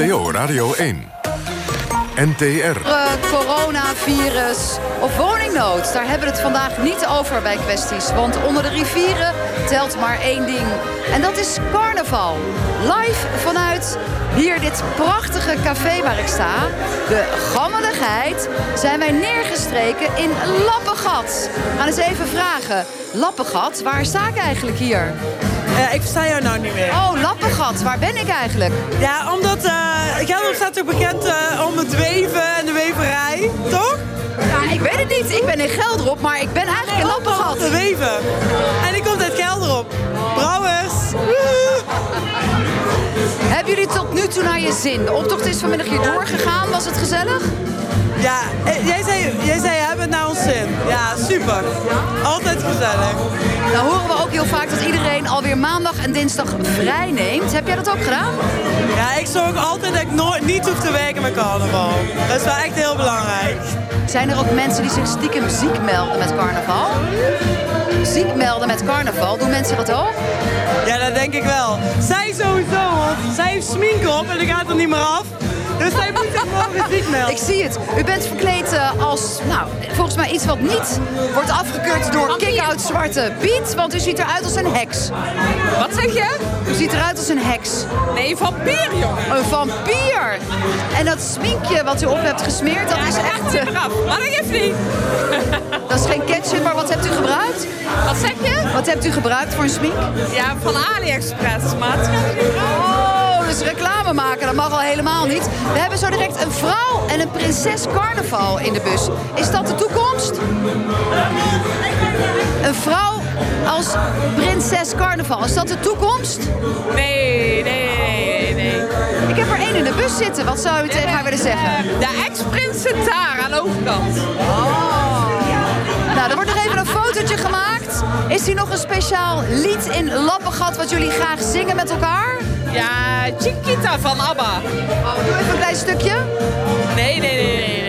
NPO Radio 1. NTR. Uh, coronavirus of woningnood. Daar hebben we het vandaag niet over bij kwesties. Want onder de rivieren telt maar één ding. En dat is carnaval. Live vanuit hier dit prachtige café waar ik sta. De gammeligheid zijn wij neergestreken in Lappengat. Gaan eens even vragen. Lappengat, waar sta ik eigenlijk hier? Uh, ik versta jou nou niet meer. Oh, Lappengat, waar ben ik eigenlijk? Ja, omdat uh, staat toch bekend uh, om het weven en de weverij, toch? Ja, ik weet het niet. Ik ben in Gelderop, maar ik ben eigenlijk nee, in Lappengat. Weven. En ik kom uit Gelderop. Brouwers. Hebben jullie tot nu toe naar je zin? De optocht is vanmiddag hier doorgegaan. Was het gezellig? Ja, jij zei, jij zei hebben het naar ons zin. Ja, super. Altijd gezellig. Nou horen we ook heel vaak dat iedereen alweer maandag en dinsdag vrij neemt. Heb jij dat ook gedaan? Ja, ik zorg altijd dat ik nooit, niet hoef te werken met carnaval. Dat is wel echt heel belangrijk. Zijn er ook mensen die zich stiekem ziek melden met carnaval? Ziek melden met carnaval, doen mensen dat ook? Ja, dat denk ik wel. Zij sowieso, want zij heeft smink op en dan gaat er niet meer af. Dus zij moet zich morgen ziek melden. Ik zie het. U bent verkleed uh, als, nou, volgens mij iets wat niet wordt afgekeurd door kick-out Zwarte Piet. Want u ziet eruit als een heks. Wat zeg je? U ziet eruit als een heks. Nee, een vampier, jongen. Een vampier. En dat sminkje wat u op hebt gesmeerd, dat ja, is echt... Uh... Maar dat geeft niet. dat is geen ketchup, maar wat hebt u gebruikt? Wat zeg je? Wat hebt u gebruikt voor een smink? Ja, van AliExpress, maar het Oh, dus reclame maken, dat mag al helemaal niet. We hebben zo direct een vrouw en een prinses carnaval in de bus. Is dat de toekomst? Een vrouw als prinses carnaval. Is dat de toekomst? Nee, nee, nee, nee. Ik heb er één in de bus zitten. Wat zou u tegen haar willen zeggen? De ex-prinses daar aan de overkant. Oh. Nou, er wordt nog even een fotootje gemaakt. Is hier nog een speciaal lied in Lappengat wat jullie graag zingen met elkaar? Ja, Chiquita van ABBA. Oh, doe even een klein stukje. Nee, nee, nee, nee, nee, nee.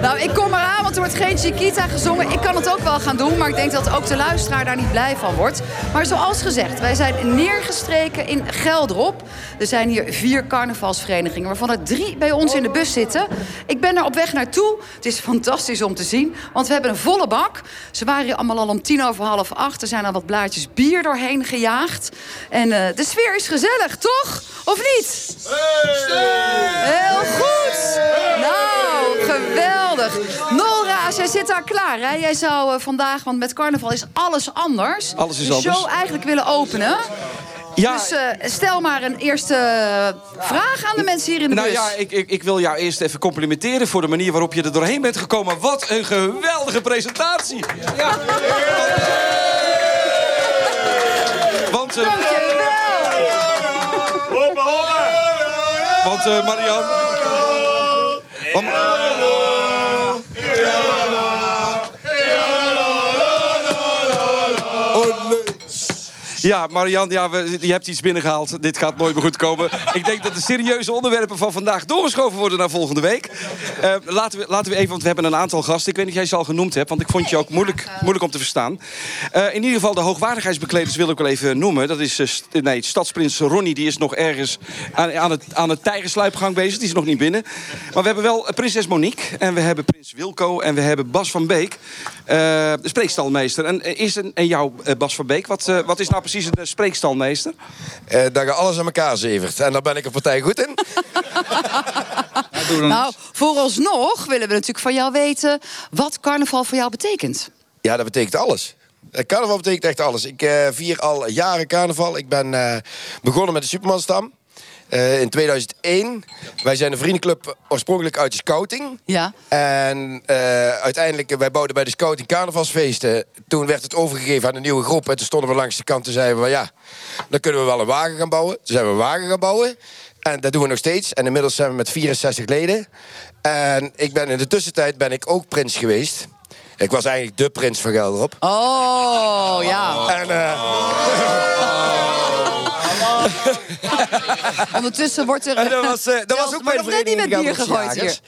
Nou, ik kom eraan, want er wordt geen Chiquita gezongen. Ik kan het ook wel gaan doen, maar ik denk dat ook de luisteraar daar niet blij van wordt. Maar zoals gezegd, wij zijn neergestreken in Gelderop. Er zijn hier vier carnavalsverenigingen, waarvan er drie bij ons in de bus zitten. Ik ben er op weg naartoe. Het is fantastisch om te zien, want we hebben een volle bak. Ze waren hier allemaal al om tien over half acht. Er zijn al wat blaadjes bier doorheen gejaagd. En uh, de sfeer is gezellig, toch? Of niet? Heel goed! Nou, geweldig. Nora, jij zit daar klaar, hè? Jij zou uh, vandaag, want met carnaval is alles anders. Alles is de anders. show eigenlijk willen openen. Ja. Dus uh, stel maar een eerste vraag aan de mensen hier in de nou bus. ja, ik, ik, ik, wil jou eerst even complimenteren... voor de manier waarop je er doorheen bent gekomen. Wat een geweldige presentatie. Ja. Want... Uh, Want uh, Marian... Ja, Marian, ja, je hebt iets binnengehaald. Dit gaat nooit meer goed komen. Ik denk dat de serieuze onderwerpen van vandaag doorgeschoven worden naar volgende week. Uh, laten, we, laten we even, want we hebben een aantal gasten. Ik weet niet of jij ze al genoemd hebt, want ik vond je ook moeilijk, moeilijk om te verstaan. Uh, in ieder geval, de hoogwaardigheidsbekleders wil ik wel even noemen. Dat is st nee, stadsprins Ronnie, die is nog ergens aan, aan het, aan het tijgersluipgang bezig. Die is nog niet binnen. Maar we hebben wel prinses Monique en we hebben prins Wilco en we hebben Bas van Beek. de spreekstalmeester. En, is een, en jou, Bas van Beek, wat, wat is nou precies een spreekstalmeester? Uh, dat je alles aan elkaar zevert. En daar ben ik een partij goed in. nou, vooralsnog willen we natuurlijk van jou weten... wat carnaval voor jou betekent. Ja, dat betekent alles. Carnaval betekent echt alles. Ik uh, vier al jaren carnaval. Ik ben uh, begonnen met de Supermanstam. Uh, in 2001. Wij zijn een vriendenclub oorspronkelijk uit de scouting. Ja. En uh, uiteindelijk, wij bouwden bij de scouting carnavalsfeesten. Toen werd het overgegeven aan een nieuwe groep. En toen stonden we langs de kant en zeiden we... ja, dan kunnen we wel een wagen gaan bouwen. Toen zijn we een wagen gaan bouwen. En dat doen we nog steeds. En inmiddels zijn we met 64 leden. En ik ben in de tussentijd ben ik ook prins geweest. Ik was eigenlijk de prins van Gelderop. Oh, ja. En... Uh, Ondertussen wordt er... En dat was, eh, dat was ook mijn net niet met gegooid hier.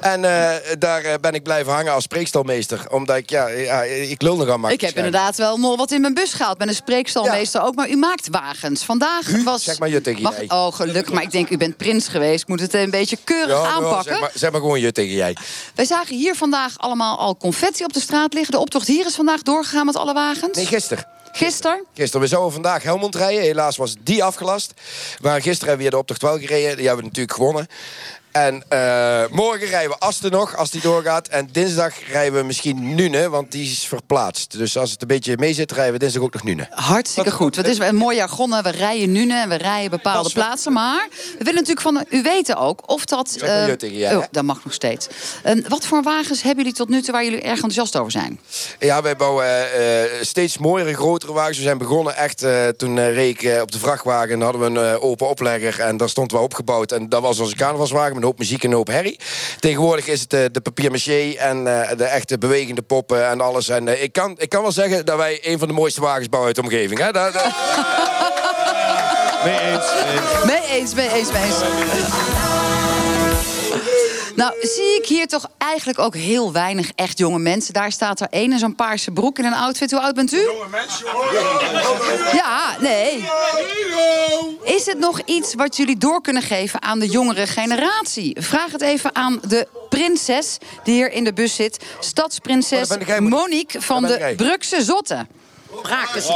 En eh, daar eh, ben ik blijven hangen als spreekstalmeester. Omdat ik, ja, ja ik lul nog aan Ik heb inderdaad wel nog wat in mijn bus gehaald. Ben een spreekstalmeester ook. Maar u maakt wagens. Vandaag U? was... Zeg maar je tegen Mag- jij. Oh, gelukkig. Maar ik denk, u bent prins geweest. Ik moet het een beetje keurig ja, aanpakken. zeg, maar, zeg maar gewoon je tegen jij. Wij zagen hier vandaag allemaal al confetti op de straat liggen. De optocht hier is vandaag doorgegaan met alle wagens. Nee, gisteren. Gisteren. Gisteren, we zouden vandaag Helmond rijden. Helaas was die afgelast. Maar gisteren hebben we de optocht wel gereden. Die hebben we natuurlijk gewonnen. En eh, morgen rijden we Asten nog, als die doorgaat. En dinsdag rijden we misschien Nune, want die is verplaatst. Dus als het een beetje mee zit, rijden we dinsdag ook nog Nune. Hartstikke goed. Het is een mooi jargon. We rijden nu en we rijden bepaalde plaatsen. Maar we willen natuurlijk van u weten ook of dat... Maar eh, jij, oh, dat mag nog steeds. En wat voor wagens hebben jullie tot nu toe waar jullie erg enthousiast over zijn? Ja, wij bouwen eh, steeds mooiere, grotere wagens. We zijn begonnen echt, toen ik eh, op de vrachtwagen... en hadden we een open oplegger en daar stond wel opgebouwd. En dat was onze carnavalswagen een hoop muziek en een hoop herrie. Tegenwoordig is het eh, de papier-maché en eh, de echte bewegende poppen en alles. En eh, ik, kan, ik kan wel zeggen dat wij een van de mooiste wagens bouwen uit de omgeving. Hè? Dat, dat- Mee eens. mee eens. Mee eens, mee eens, mee eens. Nou, zie ik hier toch eigenlijk ook heel weinig echt jonge mensen. Daar staat er één in zo'n paarse broek in een outfit. Hoe oud bent u? Jonge mensen. Ja, nee. Is het nog iets wat jullie door kunnen geven aan de jongere generatie? Vraag het even aan de prinses die hier in de bus zit. Stadsprinses Monique. Van de. Brukse Zotten.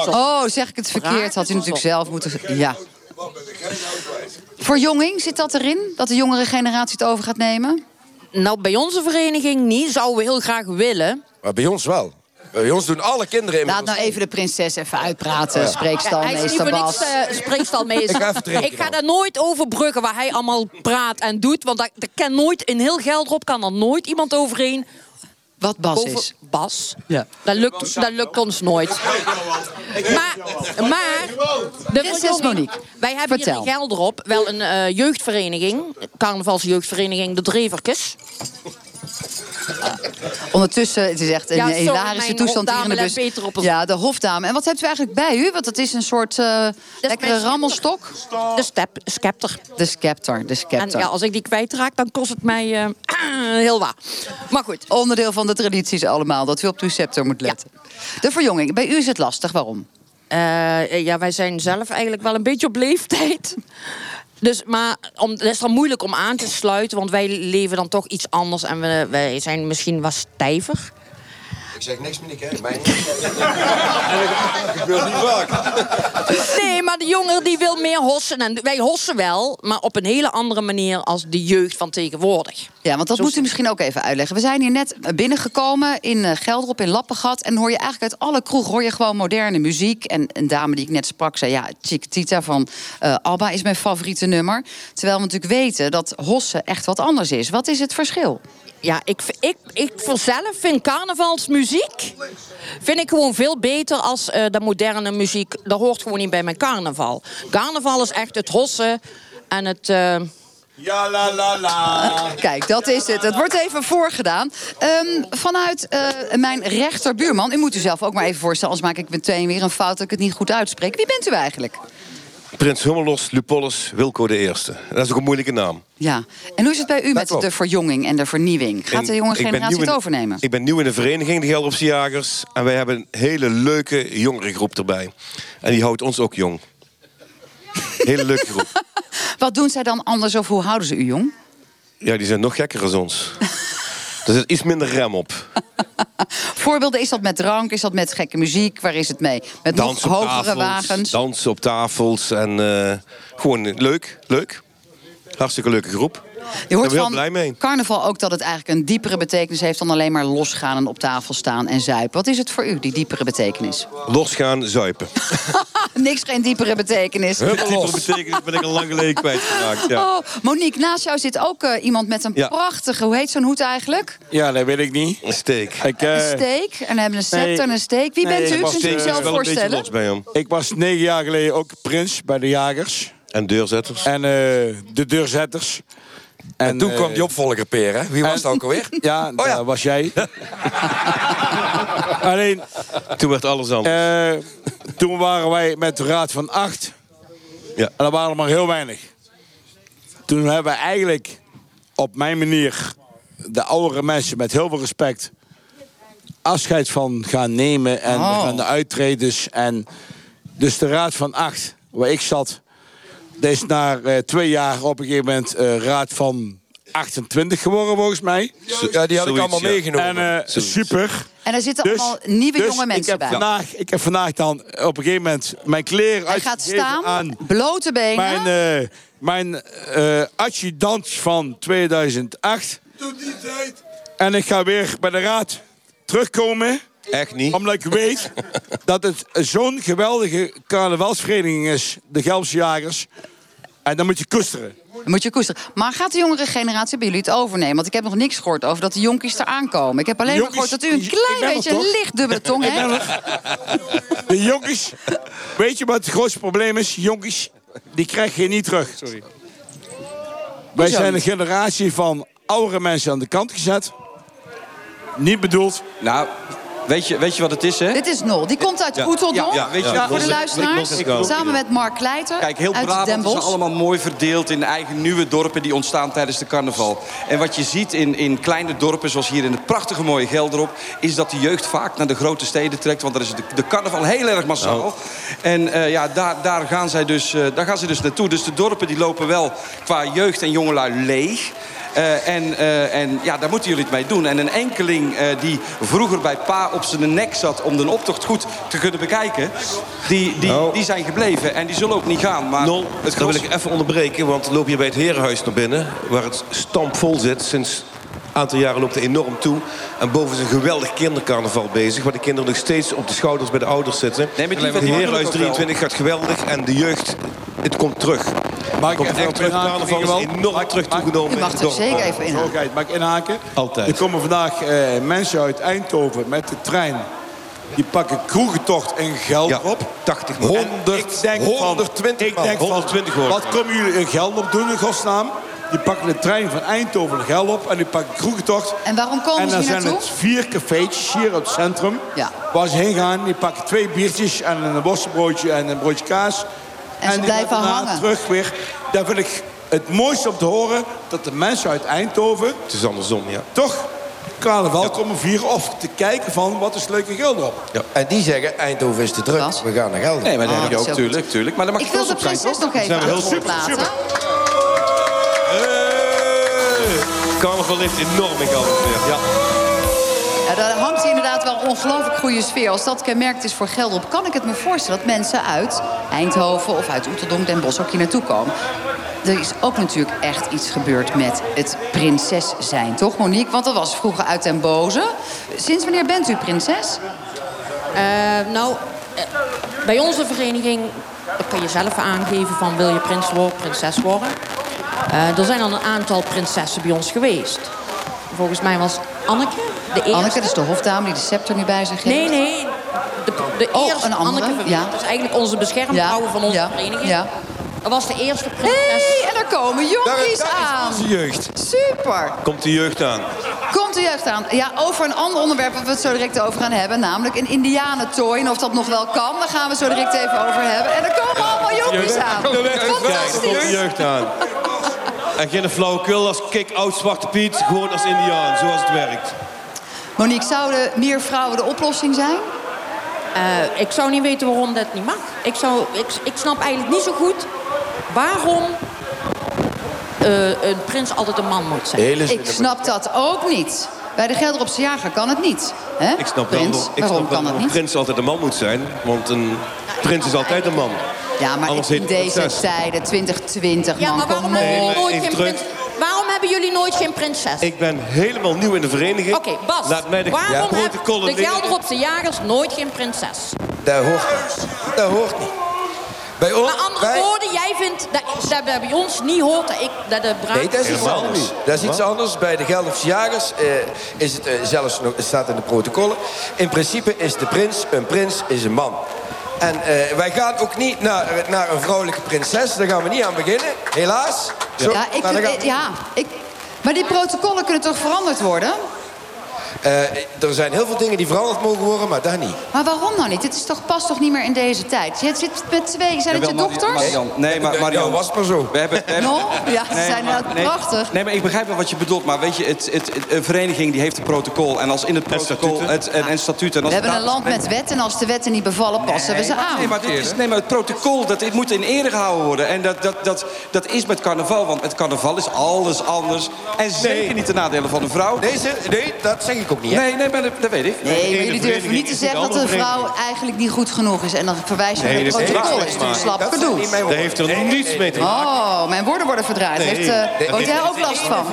Oh, zeg ik het verkeerd? Had u natuurlijk zelf moeten... Ja. Verjonging, zit dat erin? Dat de jongere generatie het over gaat nemen? Nou, bij onze vereniging niet. Zouden we heel graag willen. maar bij ons wel. Bij ons doen alle kinderen... in Laat nou even de prinses even uitpraten, is spreekstalmeester voor Bas. niks eh, spreekstalmeester. Ik ga Ik ga daar nooit over bruggen waar hij allemaal praat en doet. Want daar, daar kan nooit, in heel Geldrop kan er nooit iemand overheen. Wat Bas Over is. Bas. Ja. Dat lukt, dat lukt ons nooit. Maar, maar de Prinses verjonging- Monique, wij hebben vertel. hier in Geldrop wel een eh, jeugdvereniging. Carnavalsjeugdvereniging De Dreverkes. Ondertussen, het is echt een Ja, sorry, hilarische toestand hier in de bus. op. Ja, de hofdame. En wat hebt u eigenlijk bij u? Want het is een soort eh, lekkere rammelstok. De step, scepter. De scepter, de En scepter. ja, als ik die kwijtraak, dan kost het mij eh, heel wat. Maar goed. Onderdeel van de tradities allemaal, dat u op uw scepter moet letten. De verjonging, bij u is het lastig. Waarom? Eh, ja, wij zijn zelf eigenlijk wel een beetje op leeftijd. Dus, maar om, het is dan moeilijk om aan te sluiten, want wij leven dan toch iets anders en we, wij zijn misschien wat stijver. Ik zeg niks, Monique. Hè? Mij Nee, maar de jongeren die wil meer hossen. En wij hossen wel, maar op een hele andere manier als de jeugd van tegenwoordig. Ja, want dat Zo moet u is- misschien ook even uitleggen. We zijn hier net binnengekomen in eh, Gelderop, in Lappengat. En hoor je eigenlijk uit alle kroeg hoor je gewoon moderne muziek. En een dame die ik net sprak zei... ja, Chiquitita van eh, ABBA is mijn favoriete nummer. Terwijl we natuurlijk weten dat hossen echt wat anders is. Wat is het verschil? Ja, ik, ik, ik voor zelf vind carnavalsmuziek vind ik gewoon veel beter als eh, de moderne muziek. Dat hoort gewoon niet bij mijn carnaval. Carnaval is echt het hossen en het... eh, Ja, la, la, la. Kijk, dat is het. Het wordt even voorgedaan. Ehm, vanuit eh, mijn rechterbuurman... u moet u zelf ook maar even voorstellen... anders maak ik meteen weer een fout dat ik het niet goed uitspreek. Wie bent u eigenlijk? Prins Hummelos Lupollus Wilco de Eerste. Dat is ook een moeilijke naam. Ja. En hoe is het bij u met de verjonging en de vernieuwing? Gaat de jonge generatie het overnemen? Ik ben nieuw in de vereniging, de Gelderopse Jagers. En wij hebben een hele leuke jongerengroep erbij. En die houdt ons ook jong. Hele leuke groep. Wat doen zij dan anders of hoe houden ze u jong? Ja, die zijn nog gekker als ons. Er zit iets minder rem op. Voorbeelden, is dat met drank? Is dat met gekke muziek? Waar is het mee? Met nog Dansen hogere tafels. wagens? Dansen op tafels. En eh, gewoon leuk, leuk. Hartstikke leuke groep. Je hoort van heel blij mee. carnaval ook dat het eigenlijk een diepere betekenis heeft... dan alleen maar losgaan en op tafel staan en zuipen. Wat is het voor u, die diepere betekenis? Losgaan, zuipen. Niks geen diepere betekenis. Die type betekenis ben ik al lang geleden kwijtgeraakt. Ja. Oh, Monique, naast jou zit ook eh, iemand met een Ja. prachtige... hoe heet zo'n hoed eigenlijk? Ja, dat weet ik niet. Een steek. Ik, eh, Een steek. En we hebben een scepter nee. en een steek. Wie Nee, bent u? Kunt u eh, Steek is zelf wel een beetje voorstellen? los bij hem. ik was negen jaar geleden ook prins bij de jagers. En deurzetters. En eh, de deurzetters. En toen eh, kwam die opvolger, Peer, hè? Wie was het ook alweer? Ja, Oh ja. dat was jij. Alleen, Toen werd alles anders. eh, toen waren wij met de Raad van Acht. Ja. En dat waren er maar heel weinig. Toen hebben we eigenlijk op mijn manier de oudere mensen met heel veel respect afscheid van gaan nemen. En Oh. van de uittreders. En dus de Raad van Acht, waar ik zat, dat is na eh, twee jaar op een gegeven moment eh, Raad van 28 geworden volgens mij. Ja, die had ik allemaal meegenomen. En eh, super. En er zitten Dus- allemaal nieuwe dus jonge mensen ik heb bij. Vandaag, ik heb vandaag dan op een gegeven moment mijn kleren Hij gaat staan, aan blote benen. mijn, eh mijn eh adjudant van 2008. En ik ga weer bij de raad terugkomen. Echt niet. Omdat ik weet dat het zo'n geweldige carnavalsvereniging is. De Gelbse Jagers. En dan moet je koesteren. Moet je koesteren. Maar gaat de jongere generatie bij jullie het overnemen? Want ik heb nog niks gehoord over dat de jonkies eraan komen. Ik heb alleen maar gehoord dat u een klein beetje een licht dubbele tong hebt. De jonkies. Weet je wat het grootste probleem is? Jonkies, die krijg je niet terug. Sorry. Wij zijn een generatie van oudere mensen aan de kant gezet. Niet bedoeld. Nou, weet je, weet je wat het is, hè? Dit is Nol. Die komt uit Ja. Oeteldonk. Ja, weet je- Voor de luisteraars. Samen met Mark Kleiter Kijk, heel uit Brabant is allemaal mooi verdeeld in eigen nieuwe dorpen die ontstaan tijdens de carnaval. En wat je ziet in, in kleine dorpen, zoals hier in het prachtige mooie Gelderop, is dat de jeugd vaak naar de grote steden trekt. Want daar is de, de carnaval heel erg massaal. En eh, ja, daar, daar, gaan zij dus, eh, daar gaan ze dus naartoe. Dus de dorpen die lopen wel qua jeugd en jongelui leeg. Eh, en, eh, en ja, daar moeten jullie het mee doen. En een enkeling eh, die vroeger bij pa op zijn nek zat... om de optocht goed te kunnen bekijken... die, die, Nou. die zijn gebleven. En die zullen ook niet gaan. Maar Nol, het dan wil gros- ik even onderbreken, want loop je bij het herenhuis naar binnen... waar het stampvol zit. Sinds een aantal jaren loopt het enorm toe. En boven is een geweldig kindercarnaval bezig... waar de kinderen nog steeds op de schouders bij de ouders zitten. Nee, maar die herenhuis ook wel. 23 gaat geweldig en de jeugd, het komt terug. Mag ik Komt even echt op terug. inhaken, Carnaval is enorm Mag- terug toegenomen. U mag in er zeker even in. Zorgheid, mag ik inhaken? Altijd. Er komen vandaag eh, mensen uit Eindhoven met de trein. Die pakken kroegentocht in Gelderop. Ja, 80 man. En ik denk van, 120 ik man. denk van, 120 hoor ik. Wat komen jullie in Gelderop doen in godsnaam? Die pakken de trein van Eindhoven naar Gelderop en die pakken kroegentocht. En waarom komen En ze dan hier zijn naartoe? het vier cafeetjes hier op het centrum. Ja. Waar ze heen gaan. Die pakken twee biertjes en een worstenbroodje en een broodje kaas. En ze blijven hangen. terug weer. Daar vind ik het mooiste om te horen dat de mensen uit Eindhoven Het is andersom, ja. toch carnaval komen vieren of te kijken van wat is leuk in Gelderop. En die zeggen, Eindhoven is te druk, we gaan naar Gelder. Nee, maar dat Ah, heb je ook, is heel tuurlijk. Maar daar mag Ik wil de op zijn, prinses nog even zijn we heel het super, platen. Carnaval leeft enorm in Gelderop. Ja. Ja, daar hangt inderdaad wel een ongelooflijk goede sfeer. Als dat kenmerkt is voor Gelderop, kan ik het me voorstellen... dat mensen uit Eindhoven of uit Oeteldonk, Den Bosch hier naartoe komen. Er is ook natuurlijk echt iets gebeurd met het prinses zijn, toch Monique? Want dat was vroeger uit den boze. Sinds wanneer bent u prinses? Eh, nou, eh, bij onze vereniging kan je zelf aangeven van wil je prins worden, prinses worden. Eh, er zijn al een aantal prinsessen bij ons geweest. Volgens mij was Anneke de eerste. Anneke, dat is de hofdame die de scepter nu bij zich heeft. Nee, nee. De, de Oh, eerste een andere, Anneke Verweer. ja. Dat is eigenlijk onze beschermvrouw Ja, van onze ja, vereniging. ja. Dat was de eerste prinses. Hé, en daar komen jonkies Daar- daar is aan. onze jeugd. Super. Komt de jeugd aan. Komt de jeugd aan. Ja, over een ander onderwerp waar we het zo direct over gaan hebben. Namelijk een indianentooi. En of dat nog wel kan, daar gaan we zo direct even over hebben. En er komen allemaal jonkies aan. Kijk, daar komt de Fantastisch. jeugd aan. En geen flauwekul als kick-out Zwarte Piet, gewoon als Indiaan, zoals het werkt. Monique, zouden meer vrouwen de oplossing zijn? Eh, ik zou niet weten waarom dat niet mag. Ik, zou, ik, ik snap eigenlijk niet zo goed waarom eh, een prins altijd een man moet zijn. Hele Ik snap dat ook niet. Bij de Gelderopse jager kan het niet. Hè? Ik snap wel, Prins, dat- ik waarom snap wel kan dat het een niet? prins altijd een man moet zijn. Want een prins is altijd een man. Ja, maar Anders in deze tijden, 2020, Ja, man, maar waarom kom op. nooit even geen terug. prins, waarom hebben jullie nooit geen prinses? Ik ben helemaal nieuw in de vereniging. Oké, Bas. Laat mij de waarom ja, hebben de. Gelderopse jagers nooit geen prinses? Dat hoort niet. Dat hoort niet. Bij ons, Maar andere wij- woorden, jij vindt dat, dat bij ons niet hoort dat, ik, dat de bruid... Nee, dat is iets Helemaal anders. niet. Dat is iets anders. Bij de Gelderse Jagers eh, is het eh, zelfs nog, het staat in de protocollen. In principe is de prins een prins, is een man. En eh, wij gaan ook niet naar, naar een vrouwelijke prinses. Daar gaan we niet aan beginnen, helaas. Zo, Ja, ik, maar ja ik, maar die protocollen kunnen toch veranderd worden? Eh, er zijn heel veel dingen die veranderd mogen worden, maar daar niet. Maar waarom nou niet? Dit is toch, past toch niet meer in deze tijd? Je zit met twee... Zijn het je Marian- dochters? Marian, nee, maar Marian, Ja, was het maar zo. We hebben, we hebben- No? Ja, ze Nee, zijn nee, prachtig. Nee, maar ik begrijp wel wat je bedoelt. Maar weet je, het, het, het- een vereniging die heeft een protocol. En als in het protocol... Het, en, en statuten. En We hebben een land met wetten en als de wetten niet bevallen, passen we ze aan. Nee, maar, dit is, nee, maar het protocol, dat, dit moet in ere gehouden worden. En dat, dat, dat, dat is met carnaval, want met carnaval is alles anders. En zeker niet ten nadele van een vrouw. Nee, nee, dat zeg ik ook niet. hè. Nee, nee, maar dat, dat weet ik. Nee, maar jullie durven niet te zeggen dat een de vrouw eigenlijk niet goed genoeg is. En dan verwijs je naar het is protocol. Dat is natuurlijk slap gedoe. Daar heeft er niets mee te maken. Oh, mijn woorden worden verdraaid. Nee. Heeft, eh, Nee. Woont jij ook last van?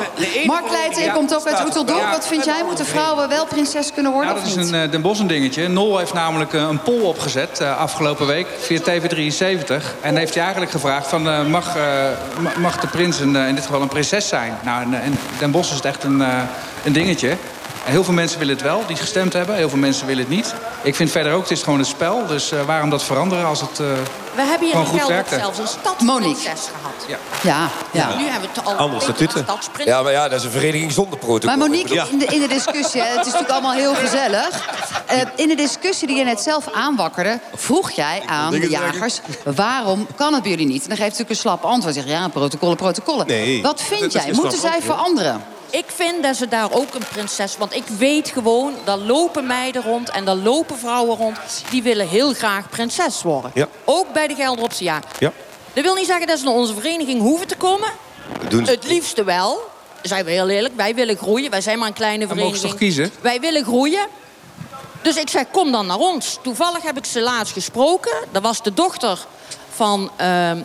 Mark Leijten, je komt ook uit Oeteldonk. Wat vind jij? Moeten vrouwen wel prinses kunnen worden dat is een eh, Den Bosch een dingetje. Nol heeft namelijk eh, een poll opgezet eh, afgelopen week via TV73. En heeft hij eigenlijk gevraagd van, eh, mag, eh, ma- mag de prins een, in dit geval een prinses zijn? Nou, in, Den Bosch is het echt een, eh, een dingetje. En Heel veel mensen willen het wel, die gestemd hebben. Heel veel mensen willen het niet. Ik vind verder ook, het is gewoon een spel. Dus eh, waarom dat veranderen als het... eh, We hebben hier in werken. zelfs een Monique. stadsprinses gehad. ja. Ja, ja. Nu hebben we het al Andere statuten. Ja, maar ja, dat is een vereniging zonder protocol. Maar Monique, in de, in de discussie, het is natuurlijk allemaal heel gezellig. Eh, in de discussie die je net zelf aanwakkerde, vroeg jij aan de jagers... waarom kan het bij jullie niet? En dan geeft natuurlijk een slap antwoord. Zeg, ja, protocollen, protocollen. Nee, Wat vind jij? Moeten zij antwoord. veranderen? Ik vind dat ze daar ook een prinses... Want ik weet gewoon, daar lopen meiden rond en daar lopen vrouwen rond... die willen heel graag prinses worden. Ja. Ook bij de Gelderopse jaar. Ja. Dat wil niet zeggen dat ze naar onze vereniging hoeven te komen. Dat doen ze. Het liefste wel. Zijn we heel eerlijk. Wij willen groeien. Wij zijn maar een kleine Dan mogen ze vereniging. toch kiezen? Wij willen groeien. Dus ik zeg, kom dan naar ons. Toevallig heb ik ze laatst gesproken. Dat was de dochter van... ehm,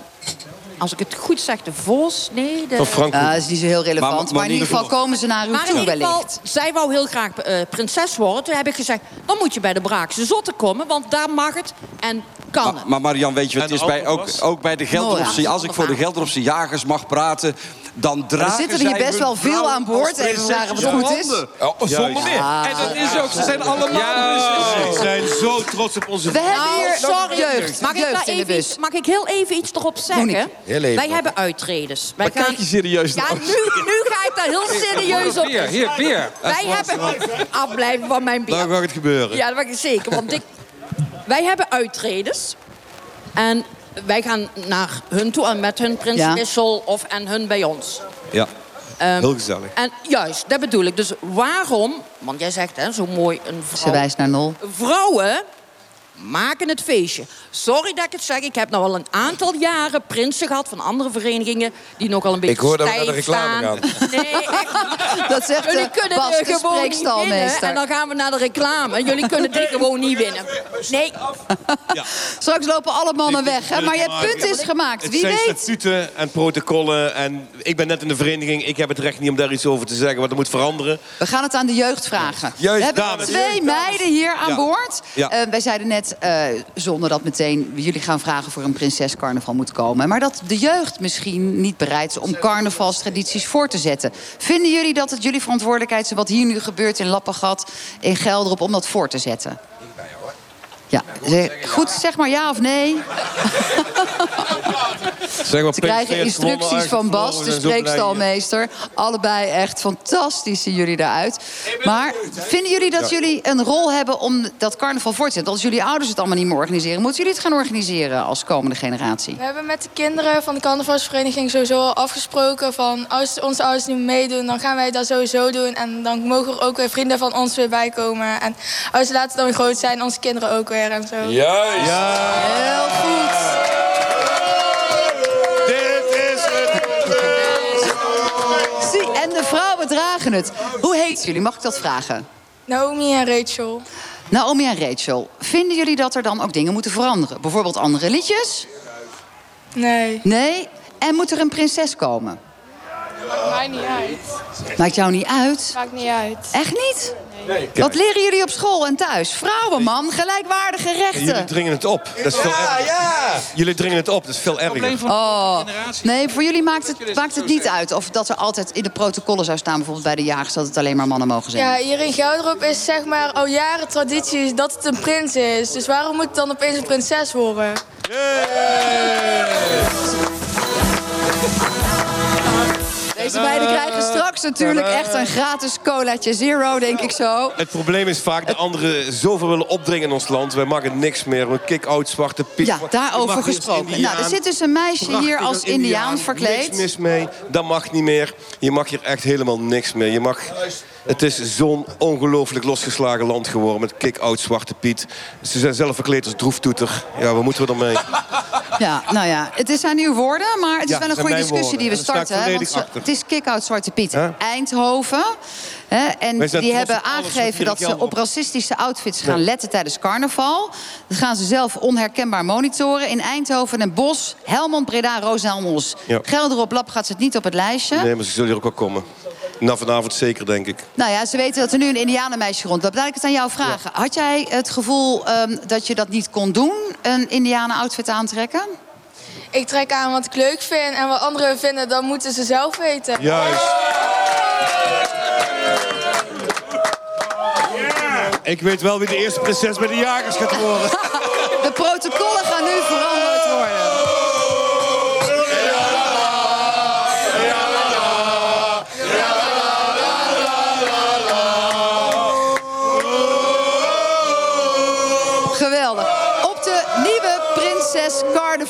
als ik het goed zeg, de Vos. Nee, de... Van Frank. Ja, dat is niet zo heel relevant. Maar- Maar, maar in ieder geval komen ze naar u Maar in toe ieder geval, wellicht. zij wou heel graag eh, prinses worden. Toen heb ik gezegd, dan moet je bij de Braakse Zotten komen. Want daar mag het en kan Maar, het. maar Marian, weet je, wat het is bij, ook, ook bij de Gelderopse... Als ik voor de Gelderopse jagers mag praten... dan dragen Er zitten hier best wel veel aan boord. Even vragen wat goed is. Oh, zonder meer. En dat is ook, ze zijn allemaal. We zijn zo trots op onze We hebben Nou, hier sorry. jeugd, Mag ik, de even iets, mag ik heel even iets erop zeggen? Monique, heel even. Wij hebben uittredens. Wij Maar kijk je serieus Ja, naar nu, nu ga ik daar heel serieus op. Bier, hier, bier. Wij hebben... Afblijven van mijn bier. Dan gaat het gebeuren. Ja, dat mag ik zeker. Want ik, wij hebben uittredens. En wij gaan naar hun toe en met hun Prins Ja. Wissel of en hun bij ons. Ja, Ehm, heel gezellig. En juist, dat bedoel ik. Dus waarom, want jij zegt hè, zo mooi een Ze vrouw. wijst naar nul. Vrouwen maken het feestje. Sorry dat ik het zeg, ik heb nou al een aantal jaren prinsen gehad van andere verenigingen die nog al een beetje Ik hoor dat we naar de stijf reclame staan. Nee, echt. Dat zegt Jullie de kunnen Bas, er de gewoon niet winnen. spreekstalmeester. En dan gaan we naar de reclame. Jullie kunnen dit gewoon niet winnen. Nee, Straks lopen alle mannen weg. Hè? Maar je punt is gemaakt. Het Wie zijn weet. statuten en protocollen. En ik ben net in de vereniging. Ik heb het recht niet om daar iets over te zeggen. Want dat moet veranderen. We gaan het aan de jeugd vragen. Juist, we hebben dames. twee meiden hier aan Ja. boord. Ja. Eh, wij zeiden net, eh, zonder dat meteen jullie gaan vragen voor een prinsescarnaval moet komen. Maar dat de jeugd misschien niet bereid is om carnavalstradities voor te zetten. Vinden jullie dat het jullie verantwoordelijkheid is wat hier nu gebeurt in Lappengat, in Gelderop, om dat voor te zetten? Ja, goed, zeg maar ja of nee. Zeg maar, Ze krijgen instructies van Bas, de spreekstalmeester. Allebei echt fantastisch zien jullie daaruit. Maar vinden jullie dat jullie een rol hebben om dat carnaval voor te zetten? Als jullie ouders het allemaal niet meer organiseren, moeten jullie het gaan organiseren als komende generatie? We hebben met de kinderen van de carnavalsvereniging sowieso al afgesproken van als onze ouders niet meedoen, dan gaan wij dat sowieso doen. En dan mogen er ook weer vrienden van ons weer bij komen. En als ze later dan weer groot zijn, onze kinderen ook weer en zo. Juist. Heel goed. Dit is het. Zie, en de vrouwen dragen het. Hoe heet jullie? Mag ik dat vragen? Naomi en Rachel. Naomi en Rachel, vinden jullie dat er dan ook dingen moeten veranderen? Bijvoorbeeld andere liedjes? Nee, Nee? En moet er een prinses komen? Maakt mij niet uit. Maakt jou niet uit? Maakt niet uit. Echt niet? Wat leren jullie op school en thuis? Vrouwen, man, gelijkwaardige Jullie rechten. dringen het op. Dat is veel erger. Ja, Jullie dringen het op. Dat is veel erger. Oh, de generatie. nee, voor jullie maakt het, maakt het niet uit. Of dat er altijd in de protocollen zou staan, bijvoorbeeld bij de jagers, dat het alleen maar mannen mogen zijn. Ja, hier in Gelderop is zeg maar al jaren traditie dat het een prins is. Dus waarom moet het dan opeens een prinses worden? Deze meiden krijgen straks natuurlijk echt een gratis colaatje zero, denk ik zo. Het probleem is vaak dat anderen zoveel willen opdringen in ons land. Wij maken niks meer. We kick-out, zwarte piet. Ja, daarover gesproken. Nou, er zit dus een meisje hier als indiaan verkleed. Niks mis mee. Dat mag niet meer. Je mag hier echt helemaal niks meer. Je mag... Het is zo'n ongelooflijk losgeslagen land geworden... met kick-out Zwarte Piet. Ze zijn zelf verkleed als droeftoeter. Ja, wat moeten we ermee? Ja, nou ja, het is aan uw woorden, maar het is Ja, wel een zijn goede discussie die we starten. hè, volledig Want ze- achter. het is kick-out Zwarte Piet. Eindhoven. Hè, en zijn die hebben aangegeven dat ze op racistische outfits gaan letten tijdens carnaval. Dat gaan ze zelf onherkenbaar monitoren. In Eindhoven en Bos, Helmond, Breda, Roosendaal-Mos. Ja. Gelderop, Lab gaat ze het niet op het lijstje. Nee, maar ze zullen hier ook wel komen. Na vanavond zeker, denk ik. Nou ja, ze weten dat er nu een indianenmeisje rondloopt. Laat ik het aan jou vragen. Had jij het gevoel ehm, dat je dat niet kon doen? Een indianen-outfit aantrekken? Ik trek aan wat ik leuk vind en wat anderen vinden, dat moeten ze zelf weten. Juist. Ik weet wel wie de eerste prinses bij de jagers gaat worden. De protocollen gaan nu veranderd worden.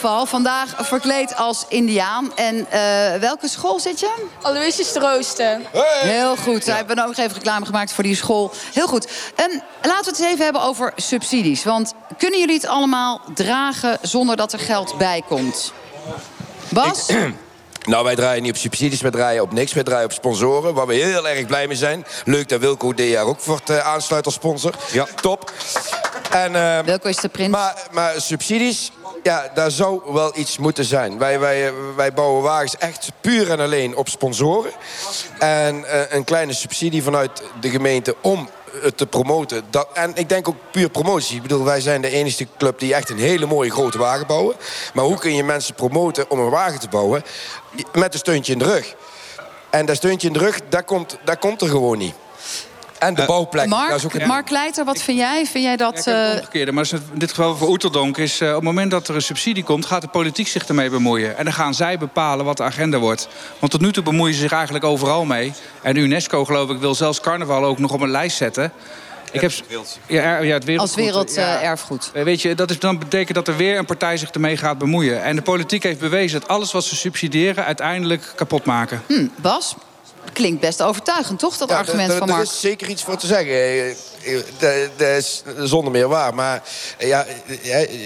Carnaval. Vandaag verkleed als Indiaan. En eh, welke school zit je? Aloysius de Roosten. Heel goed. Wij hebben ook nog even reclame gemaakt voor die school. Heel goed. En laten we het eens even hebben over subsidies. Want kunnen jullie het allemaal dragen zonder dat er geld bij komt? Bas? Nou, wij draaien niet op subsidies, wij draaien op niks. Wij draaien op sponsoren, waar we heel erg blij mee zijn. Leuk dat Wilco dit jaar ook wordt eh, aansluit als sponsor. Ja. Top. En, eh, Wilco is de prins. Maar, maar subsidies, ja, daar zou wel iets moeten zijn. Wij, wij, wij bouwen wagens echt puur en alleen op sponsoren. En eh, een kleine subsidie vanuit de gemeente om het te promoten. Dat, en ik denk ook puur promotie. Ik bedoel, wij zijn de enige club die echt een hele mooie grote wagen bouwen. Maar hoe kun je mensen promoten om een wagen te bouwen? Met een steuntje in de rug. En dat steuntje in de rug, dat komt, dat komt er gewoon niet. En de bouwplek. is ook Mark, een- Mark Leijter, wat vind jij? Vind jij dat... Ja, eh, het omgekeerde, maar in dit geval voor Oeteldonk is... eh, op het moment dat er een subsidie komt, gaat de politiek zich ermee bemoeien. En dan gaan zij bepalen wat de agenda wordt. Want tot nu toe bemoeien ze zich eigenlijk overal mee. En UNESCO, geloof ik, wil zelfs carnaval ook nog op een lijst zetten. Ik heb, ja, ja, het wereldgoed, als ja. werelderfgoed. Eh, Weet je, dat is, dan betekent dat er weer een partij zich ermee gaat bemoeien. En de politiek heeft bewezen dat alles wat ze subsidiëren... uiteindelijk kapot maken. hm, Bas? Klinkt best overtuigend, toch, dat Ja, argument van Er Mark? is zeker iets voor te zeggen. Dat is zonder meer waar. Maar ja,